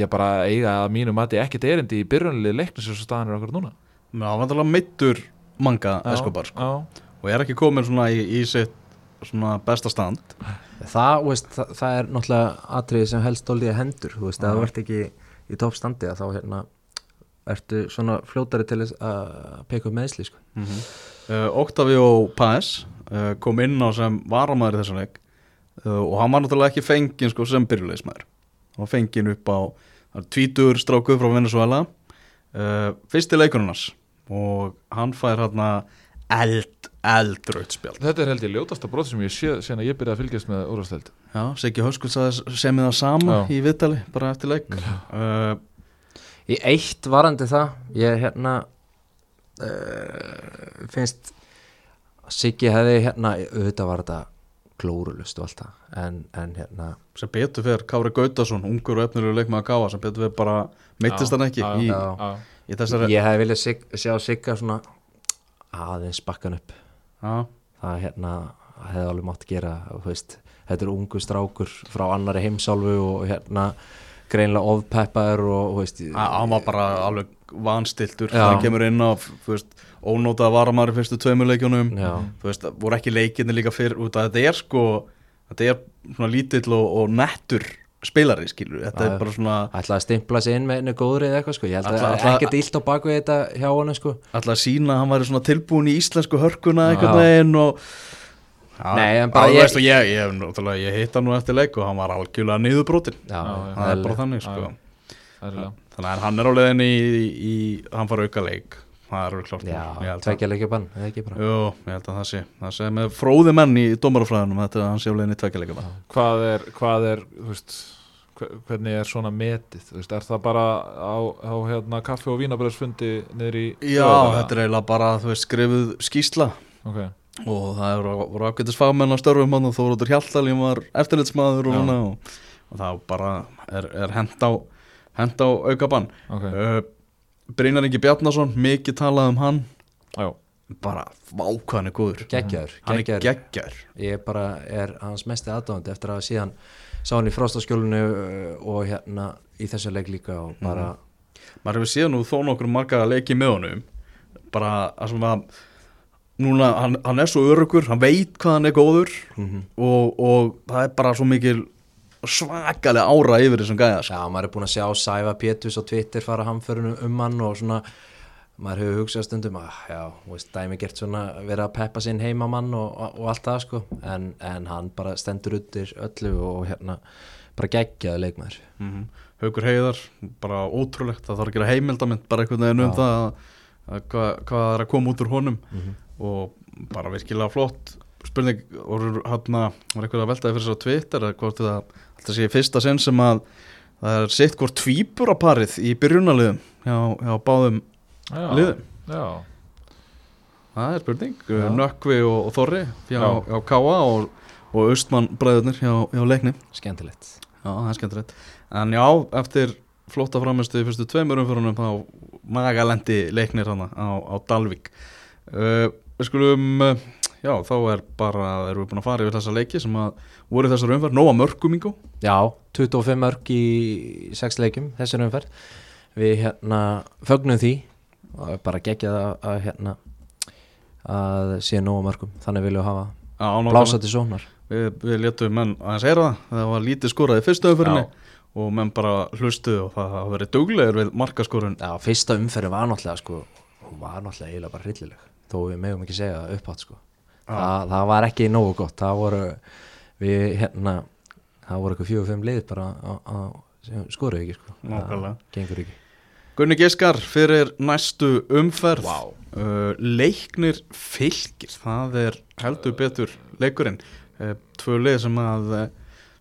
[SPEAKER 2] ég bara eiga að mínu mati ekkert erindi í byrjunlið eins og staðan er okkur núna.
[SPEAKER 1] Með ávandalega meittur manga Escobar sko.
[SPEAKER 2] já,
[SPEAKER 1] og er ekki komin svona í, í sitt svona besta stand.
[SPEAKER 3] Það, veist, það, það er náttúrulega atriði sem helst doldið hendur Þú veist, þú ert ekki í toppstandi að þá hérna ertu svona fljótari til að peka upp meðsli sko.
[SPEAKER 1] uh, Octavio Paes uh, kom inn á sem varamæður í þessum leik og hann var náttúrulega ekki fenginn sko, sem byrjulegismæður hann var fenginn upp á er tvítur stráku frá Venezuela uh, fyrsti leikunarnas og hann fær hérna eld, eldraut spjald.
[SPEAKER 2] Þetta er held ég ljótasta brot sem ég sé sen að ég byrjaði að fylgjast með úrvasteld
[SPEAKER 1] Já, Siggi sagði semið það sama
[SPEAKER 2] Já.
[SPEAKER 1] í viðtali bara eftir leik. Uh,
[SPEAKER 3] Í eitt varandi það ég hérna uh, finnst Siggi hefði hérna auðvitað var þetta glórulust og allt það. En, en hérna
[SPEAKER 1] sem betur fyrir Kári Gautason, ungur og efnilegu leikmaður Káa sem betur fyrir bara meittist hann ekki í,
[SPEAKER 3] já.
[SPEAKER 1] í þessari
[SPEAKER 3] ég hefði viljað sig, sjá Sigga svona aðeins bakkan upp.
[SPEAKER 1] Já,
[SPEAKER 3] það hérna hefði alveg mátt gera veist, þetta er ungu strákur frá annari heimsálfu og hérna greinlega ofpeppaður og
[SPEAKER 1] hann var bara alveg vanstiltur þegar hann kemur inn á þú veist, ónótaða varamæri fyrstu tveimur leikjunum.
[SPEAKER 3] Já,
[SPEAKER 1] þú veist, voru ekki leikinni líka fyrir út að þetta er sko þetta er svona lítill og, og nettur spilari skilur, þetta
[SPEAKER 3] Já,
[SPEAKER 1] er bara svona
[SPEAKER 3] ætlaði að stimpla sig inn með einu góðri eða eitthvað sko, ég held að það er ekkert illt á baku þetta hjá honum sko.
[SPEAKER 1] Alltaf að sína að hann væri svona tilbúin í íslensku hörkuna einhvern
[SPEAKER 3] Já.
[SPEAKER 1] veginn og Já,
[SPEAKER 3] Nei, en bara ég-
[SPEAKER 1] veist, og ég, ég, ég hitt hann nú eftir leik og hann var algjörlega niðurbrotin.
[SPEAKER 3] Já,
[SPEAKER 2] Já,
[SPEAKER 1] það er bara þannig sko. þannig að hann er á leiðinni í, í, í hann fara auka leik það er klart
[SPEAKER 3] já,
[SPEAKER 1] Ég held að-
[SPEAKER 3] tvekja leikjabann, eða ekki bara?
[SPEAKER 1] Jú, ég held að það sé það sé með fróði menn í dómarafræðinum þetta er að hann sé á leiðinni tveikja leika
[SPEAKER 2] hvað er, hvað er þú veist, hve- hvernig er svona metið þú veist, er það bara á, á hérna, kaffi og vínabröðsfundi niður í
[SPEAKER 1] Já, þetta er eiginlega bara þú veist, skrifuð skýsla
[SPEAKER 2] ok,
[SPEAKER 1] og það voru ágættis fagmenn á störfum hann og Þórótur Hjaltalín var eftirlitsmaður og, og, og þá bara er, er hend á hend á Brynjar Ingi Bjarnason mikið talað um hann.
[SPEAKER 2] Já,
[SPEAKER 1] bara vákvæðan er góður.
[SPEAKER 3] Geggjaður,
[SPEAKER 1] hann er geggjar
[SPEAKER 3] ég bara er hans mesti aðdáðandi eftir að síðan sá hann í frostaskjólinu uh, og hérna í þessu leik líka og bara
[SPEAKER 1] maður hefur séð nú þó nokkur marga leiki með honum. Bara að sem að núna, hann, hann er svo örugur hann veit hvað hann er góður.
[SPEAKER 3] Mhm.
[SPEAKER 1] og, og það er bara svo mikil svakalega ára yfir þessum gæða sko.
[SPEAKER 3] Já, maður er búin að sjá Sæfa Pétus á Twitter fara hamförunum um hann og svona maður hefur hugsað stundum að já, veist, dæmi gert svona vera að peppa sinn heimamann og, og, og allt það sko en, en hann bara stendur uttir öllu og hérna bara geggjaði leikmaður
[SPEAKER 1] mm Haukur Heiðar, bara ótrúlegt það þarf að gera heimildamind bara einhvern veginn um
[SPEAKER 3] Já.
[SPEAKER 1] það að, að hvað, hvað er að koma út úr honum
[SPEAKER 3] Mhm.
[SPEAKER 1] og bara virkilega flott spurning, voru hann var eitthvað að veltaði fyrir svo Twitter eða hvort það, þetta sé í fyrsta sinn sem að það er sitt hvort tvíburaparið í byrjunaliðum hjá, hjá báðum
[SPEAKER 2] já,
[SPEAKER 1] liðum?
[SPEAKER 2] já,
[SPEAKER 1] það er spurning,
[SPEAKER 3] Já.
[SPEAKER 1] Nökkvi og, og Þorri hjá,
[SPEAKER 2] Já.
[SPEAKER 1] hjá Káa og, og Austmann bræðurnir hjá, hjá leikni.
[SPEAKER 3] Skemmtilegt.
[SPEAKER 1] Já, það er skemmtilegt. En já, eftir flotta framistu í fyrstu tveimur umfyrunum þá magalendi leiknir hana á, á Dalvik uh, Við skulum uh, já, þá er bara erum við búin að fara yfir þessa leiki sem að voru þessar umferð, nóga mörgum yngo
[SPEAKER 3] Já, 25 mörg í 6 leikjum þessar umferð. Við hérna fögnum því og bara geggjað að, að hérna að sé nóg mörgum þannig viljum við hafa blása til sónar
[SPEAKER 1] Við, við létum menn aðeins heyra það. Það var lítið skorað í fyrstu umferðinni og menn bara hlustuð og það hafa verið duglegur við markaskorun.
[SPEAKER 3] Já, fyrsta umferðin var náttúrulega sko, var náttúrulega eiginlega bara hryllileg. Þó við megum ekki segja það upphátt sko. Þa, það var ekki nógu gott. Það voru við hérna það voru eitthvað fimm lið bara sem skoruðu ekki sko.
[SPEAKER 1] Nákvæmlega.
[SPEAKER 3] það gengur ekki.
[SPEAKER 1] Gunni Giskar fyrir næstu umferð.
[SPEAKER 2] Vá.
[SPEAKER 1] uh, Leiknir fylgir Það er heldur betur leikurinn. Uh, Tvö leið sem að uh,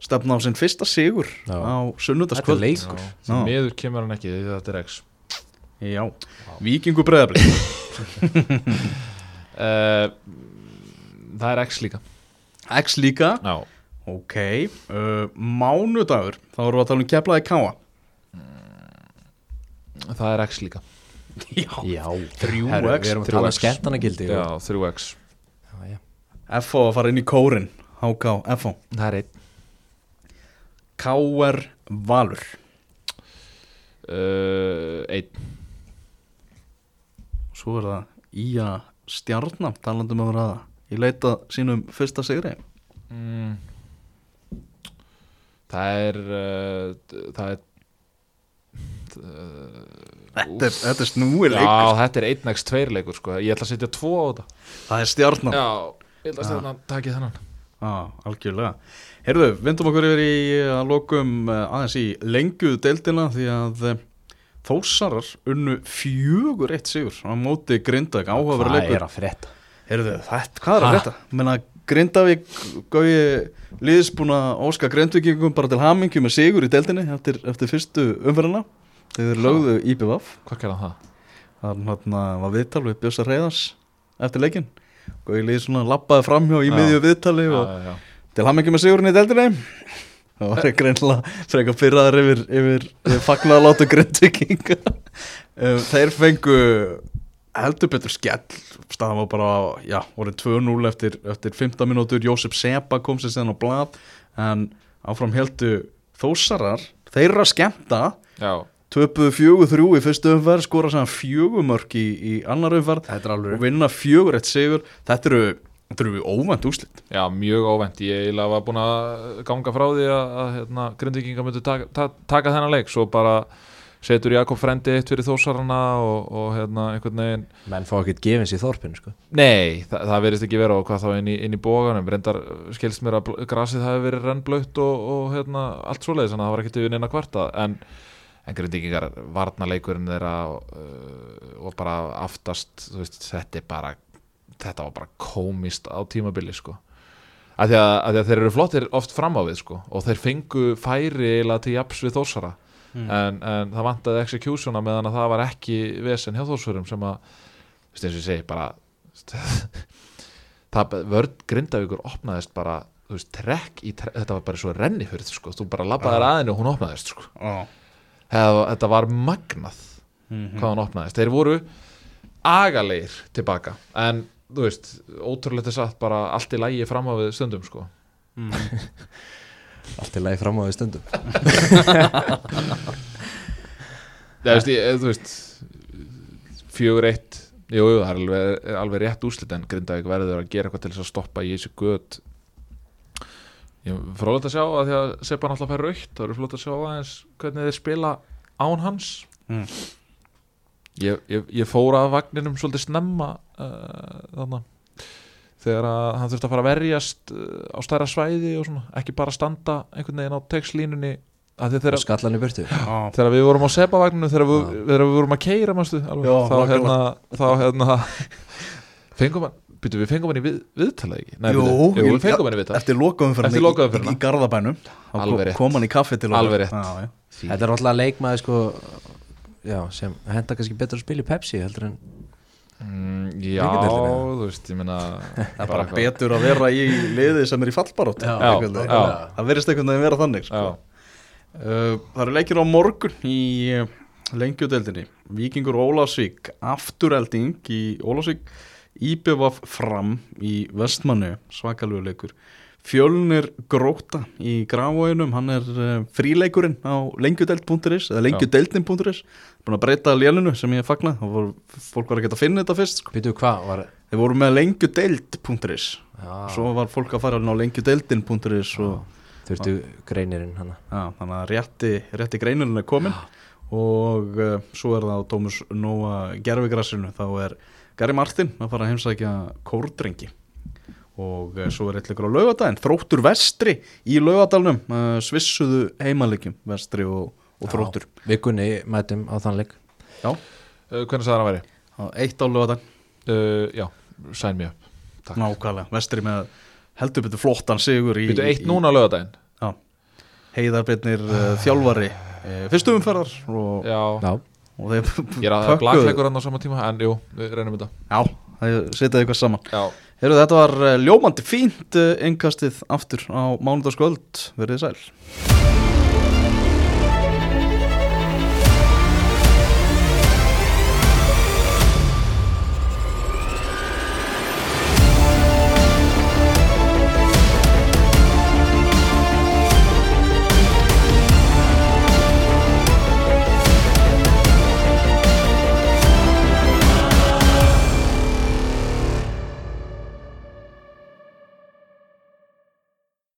[SPEAKER 1] stefna á sinn fyrsta sigur
[SPEAKER 3] Já.
[SPEAKER 1] á
[SPEAKER 3] Þetta er leikur.
[SPEAKER 2] Já,
[SPEAKER 1] Já.
[SPEAKER 2] því miður kemur hann ekki því þetta er X.
[SPEAKER 1] Já, Víkingu breyðablið
[SPEAKER 2] uh, það er X líka.
[SPEAKER 1] X líka.
[SPEAKER 2] Já,
[SPEAKER 1] Ok, uh, mánudagur Þá erum við að tala um keflaði káa
[SPEAKER 2] það er X líka.
[SPEAKER 1] Já,
[SPEAKER 3] Já,
[SPEAKER 1] Þrjú
[SPEAKER 3] Herru,
[SPEAKER 1] X,
[SPEAKER 3] Við erum að tala um
[SPEAKER 2] X.
[SPEAKER 3] skemmtanagildi
[SPEAKER 2] já,
[SPEAKER 3] og-
[SPEAKER 2] 3X
[SPEAKER 3] Já, já.
[SPEAKER 1] FO að fara inn í kórin HK, FO
[SPEAKER 2] það er einn.
[SPEAKER 1] KR Valur.
[SPEAKER 2] Uh, einn.
[SPEAKER 1] Svo er það Ía Stjarnan talandum að vera í leita sínum fyrsta sigri.
[SPEAKER 2] Mm. það er uh, það er
[SPEAKER 1] Þetta er, þetta er snúi
[SPEAKER 2] já,
[SPEAKER 1] leikur
[SPEAKER 2] þetta er 1x2 leikur sko. ég ætla að setja 2 á þetta.
[SPEAKER 1] Það er Stjarnan.
[SPEAKER 2] Já, ég ætla að setja hann takið þennan.
[SPEAKER 1] Já, algjörlega. Heyrðu, vindum okkur yfir í að lokum eh, aðeins í lengjuð deildina því að eh, Þórsarar unnu fjögur eitt sigur á móti Grindavík. Áhugaverð
[SPEAKER 3] Hvað
[SPEAKER 1] leikur.
[SPEAKER 3] er að frétta?
[SPEAKER 1] Heyrðu, þetta, hvað er að þetta? Menna, Grindavík gauði liðsbúna óska Grindvíkingum bara til hamingju með sigur í deildinni eftir, eftir fyrstu umferðina. Þegar lögðu IPVF.
[SPEAKER 2] Hvað gerði hann það?
[SPEAKER 1] það var viðtal við Bjössa Reyðars eftir leikin gauði lið svona lappaði framhjá í miðju viðtali og
[SPEAKER 2] já, já,
[SPEAKER 1] til hamingju með sigurinn í deildinni. Það var greinlega frekar pyrraðar yfir, yfir, yfir fagnaðalátu grindvikinga um, þeir fengu heldur betur skell. Staðan var bara, já, voru 2-0 eftir, eftir 15 mínútur, Jósef Sepa kom sér síðan á blad en áfram heldu þósarar þeirra skemmta
[SPEAKER 2] já.
[SPEAKER 1] töpuðu fjögur þrjú í fyrstu umferð skora saman fjögumörk í, í annar
[SPEAKER 3] er
[SPEAKER 1] og vinna fjögur eitt sigur. Þetta eru, þetta eru óvænt úslit
[SPEAKER 2] Já, mjög óvænt, ég var búin að ganga frá því að, að hérna, grindvikinga myndu taka, ta, taka þennan leik. Svo bara setur Jakob frendi eitt fyrir þósarana og, og hérna, einhvern veginn
[SPEAKER 3] Menn fá ekkert gefins í þorpinu sko.
[SPEAKER 2] Nei, það, það verðist ekki vera og hvað þá inn í, inn í bóganum reyndar skilst mér að grasið hafi verið rennblöytt og, og hérna, allt svoleiðis þannig að það var ekkert yfir neina kvarta en, en grindvikingar varnaleikurinn þeirra uh, og bara aftast veist, þetta er bara þetta var bara komist á tímabili sko. Að því að, að því að þeir eru flottir oft fram á við sko og þeir fengu færi eiginlega til japs við þósara en, en það vantaði executiona meðan að það var ekki vesen hjá þósurum sem að veist, eins og ég segi bara það vörd grindavíkur opnaðist bara þú veist, trekk í trekk, þetta var bara svo rennifurð sko, þú bara labbaðir aðinu og hún opnaðist sko.
[SPEAKER 1] Já.
[SPEAKER 2] þetta, þetta var magnað
[SPEAKER 1] Mhm.
[SPEAKER 2] hvað hún opnaðist, þeir voru agalegir tilbaka en þú veist, ótrúlega þess að bara allt í lægi fram á við stundum sko
[SPEAKER 3] allt í lagi fram á því stundum.
[SPEAKER 2] Það veist, ég, þú veist fjögur eitt jú, jú, það er alveg, alveg rétt úslit en Grindavík verður að gera eitthvað til þess að stoppa í þessu göt. Ég frólægt að sjá að því að Sepa náttúrulega fær raukt, það eru flott að sjá aðeins hvernig þeir spila án hans.
[SPEAKER 1] Mm.
[SPEAKER 2] ég, ég, ég fór að vagninum svolítið snemma uh, þannig þegar að hann þurfti að fara að verjast uh, á stærra svæði og svona, ekki bara standa einhvern veginn á textlínunni
[SPEAKER 3] og skallan í burtu.
[SPEAKER 1] Já.
[SPEAKER 2] þegar við vorum á sepavagninu þegar við, þegar við vorum að keira manstu, alveg,
[SPEAKER 1] Já,
[SPEAKER 2] þá hérna, þá hérna fengum hann byrju, við fengum hann í við, viðtala ekki? Nei,
[SPEAKER 1] Jú,
[SPEAKER 2] byrju, við fengum hann í viðtal.
[SPEAKER 1] Eftir
[SPEAKER 2] Eftir lokaumferðina.
[SPEAKER 1] í, í Garðabænum. Þá
[SPEAKER 2] Alveg
[SPEAKER 1] kom-
[SPEAKER 2] rétt.
[SPEAKER 1] kom hann í kaffi til já.
[SPEAKER 3] þetta er alltaf leikmaði sko já, sem henda kannski betur að spila í Pepsi heldur en
[SPEAKER 2] mm, já, þú veist, ég meina
[SPEAKER 1] Það er bara betur að vera í liði sem er í fallbarótt. Það verðist einhvern veginn vera þannig sko. uh, Það eru leikir á morgun í uh, lengjudeldinni Víkingur Ólafsvík Afturelding í Ólafsvík. Íbjöfaf fram í Vestmannu Svakalegu leikur Fjölnir Gróta í Grafóinum hann er uh, fríleikurinn á lengjudeld.is eða lengjudeldin.is búin að breyta lélunu sem ég fagna. Og voru, fólk var ekki að finna þetta fyrst sko.
[SPEAKER 3] býtu hvað var
[SPEAKER 1] þeir voru með lengjudeld.is
[SPEAKER 3] já,
[SPEAKER 1] svo var fólk að fara á lengjudeldin.is og
[SPEAKER 3] þurftu greinirinn hana.
[SPEAKER 1] Já, þannig að rétti, rétti greinurinn er komin og uh, svo er það á Tómus Nóa gerfigrassinu þá er Gary Martin að fara að heimsækja kórdrengi og uh, svo er eitthvað á laugadaginn þróttur vestri í laugadalnum uh, svissuðu heimalegjum vestri og, og þróttur.
[SPEAKER 3] vikunni mætum á þann leik.
[SPEAKER 1] Já,
[SPEAKER 2] uh, hvernig sagði hann að veri?
[SPEAKER 1] á eitt á laugadaginn
[SPEAKER 2] Uh, já, sæn mér upp Takk.
[SPEAKER 1] nákvæmlega, vestri með heldur betur flottan sigur í,
[SPEAKER 2] Býtu eitt núna á lögadaginn
[SPEAKER 1] Já, heiðarbyrnir uh, þjálfari uh, fyrstu umferðar og,
[SPEAKER 2] Já,
[SPEAKER 3] já,
[SPEAKER 1] og þeir
[SPEAKER 2] ég er að blakleikur hann á sama tíma en jú, við reynum þetta.
[SPEAKER 1] Já, það setjaði eitthvað saman.
[SPEAKER 2] Já,
[SPEAKER 1] Heru, Þetta var uh, ljómandi fínt uh, engastið aftur á mánudagskvöld. Verið sæl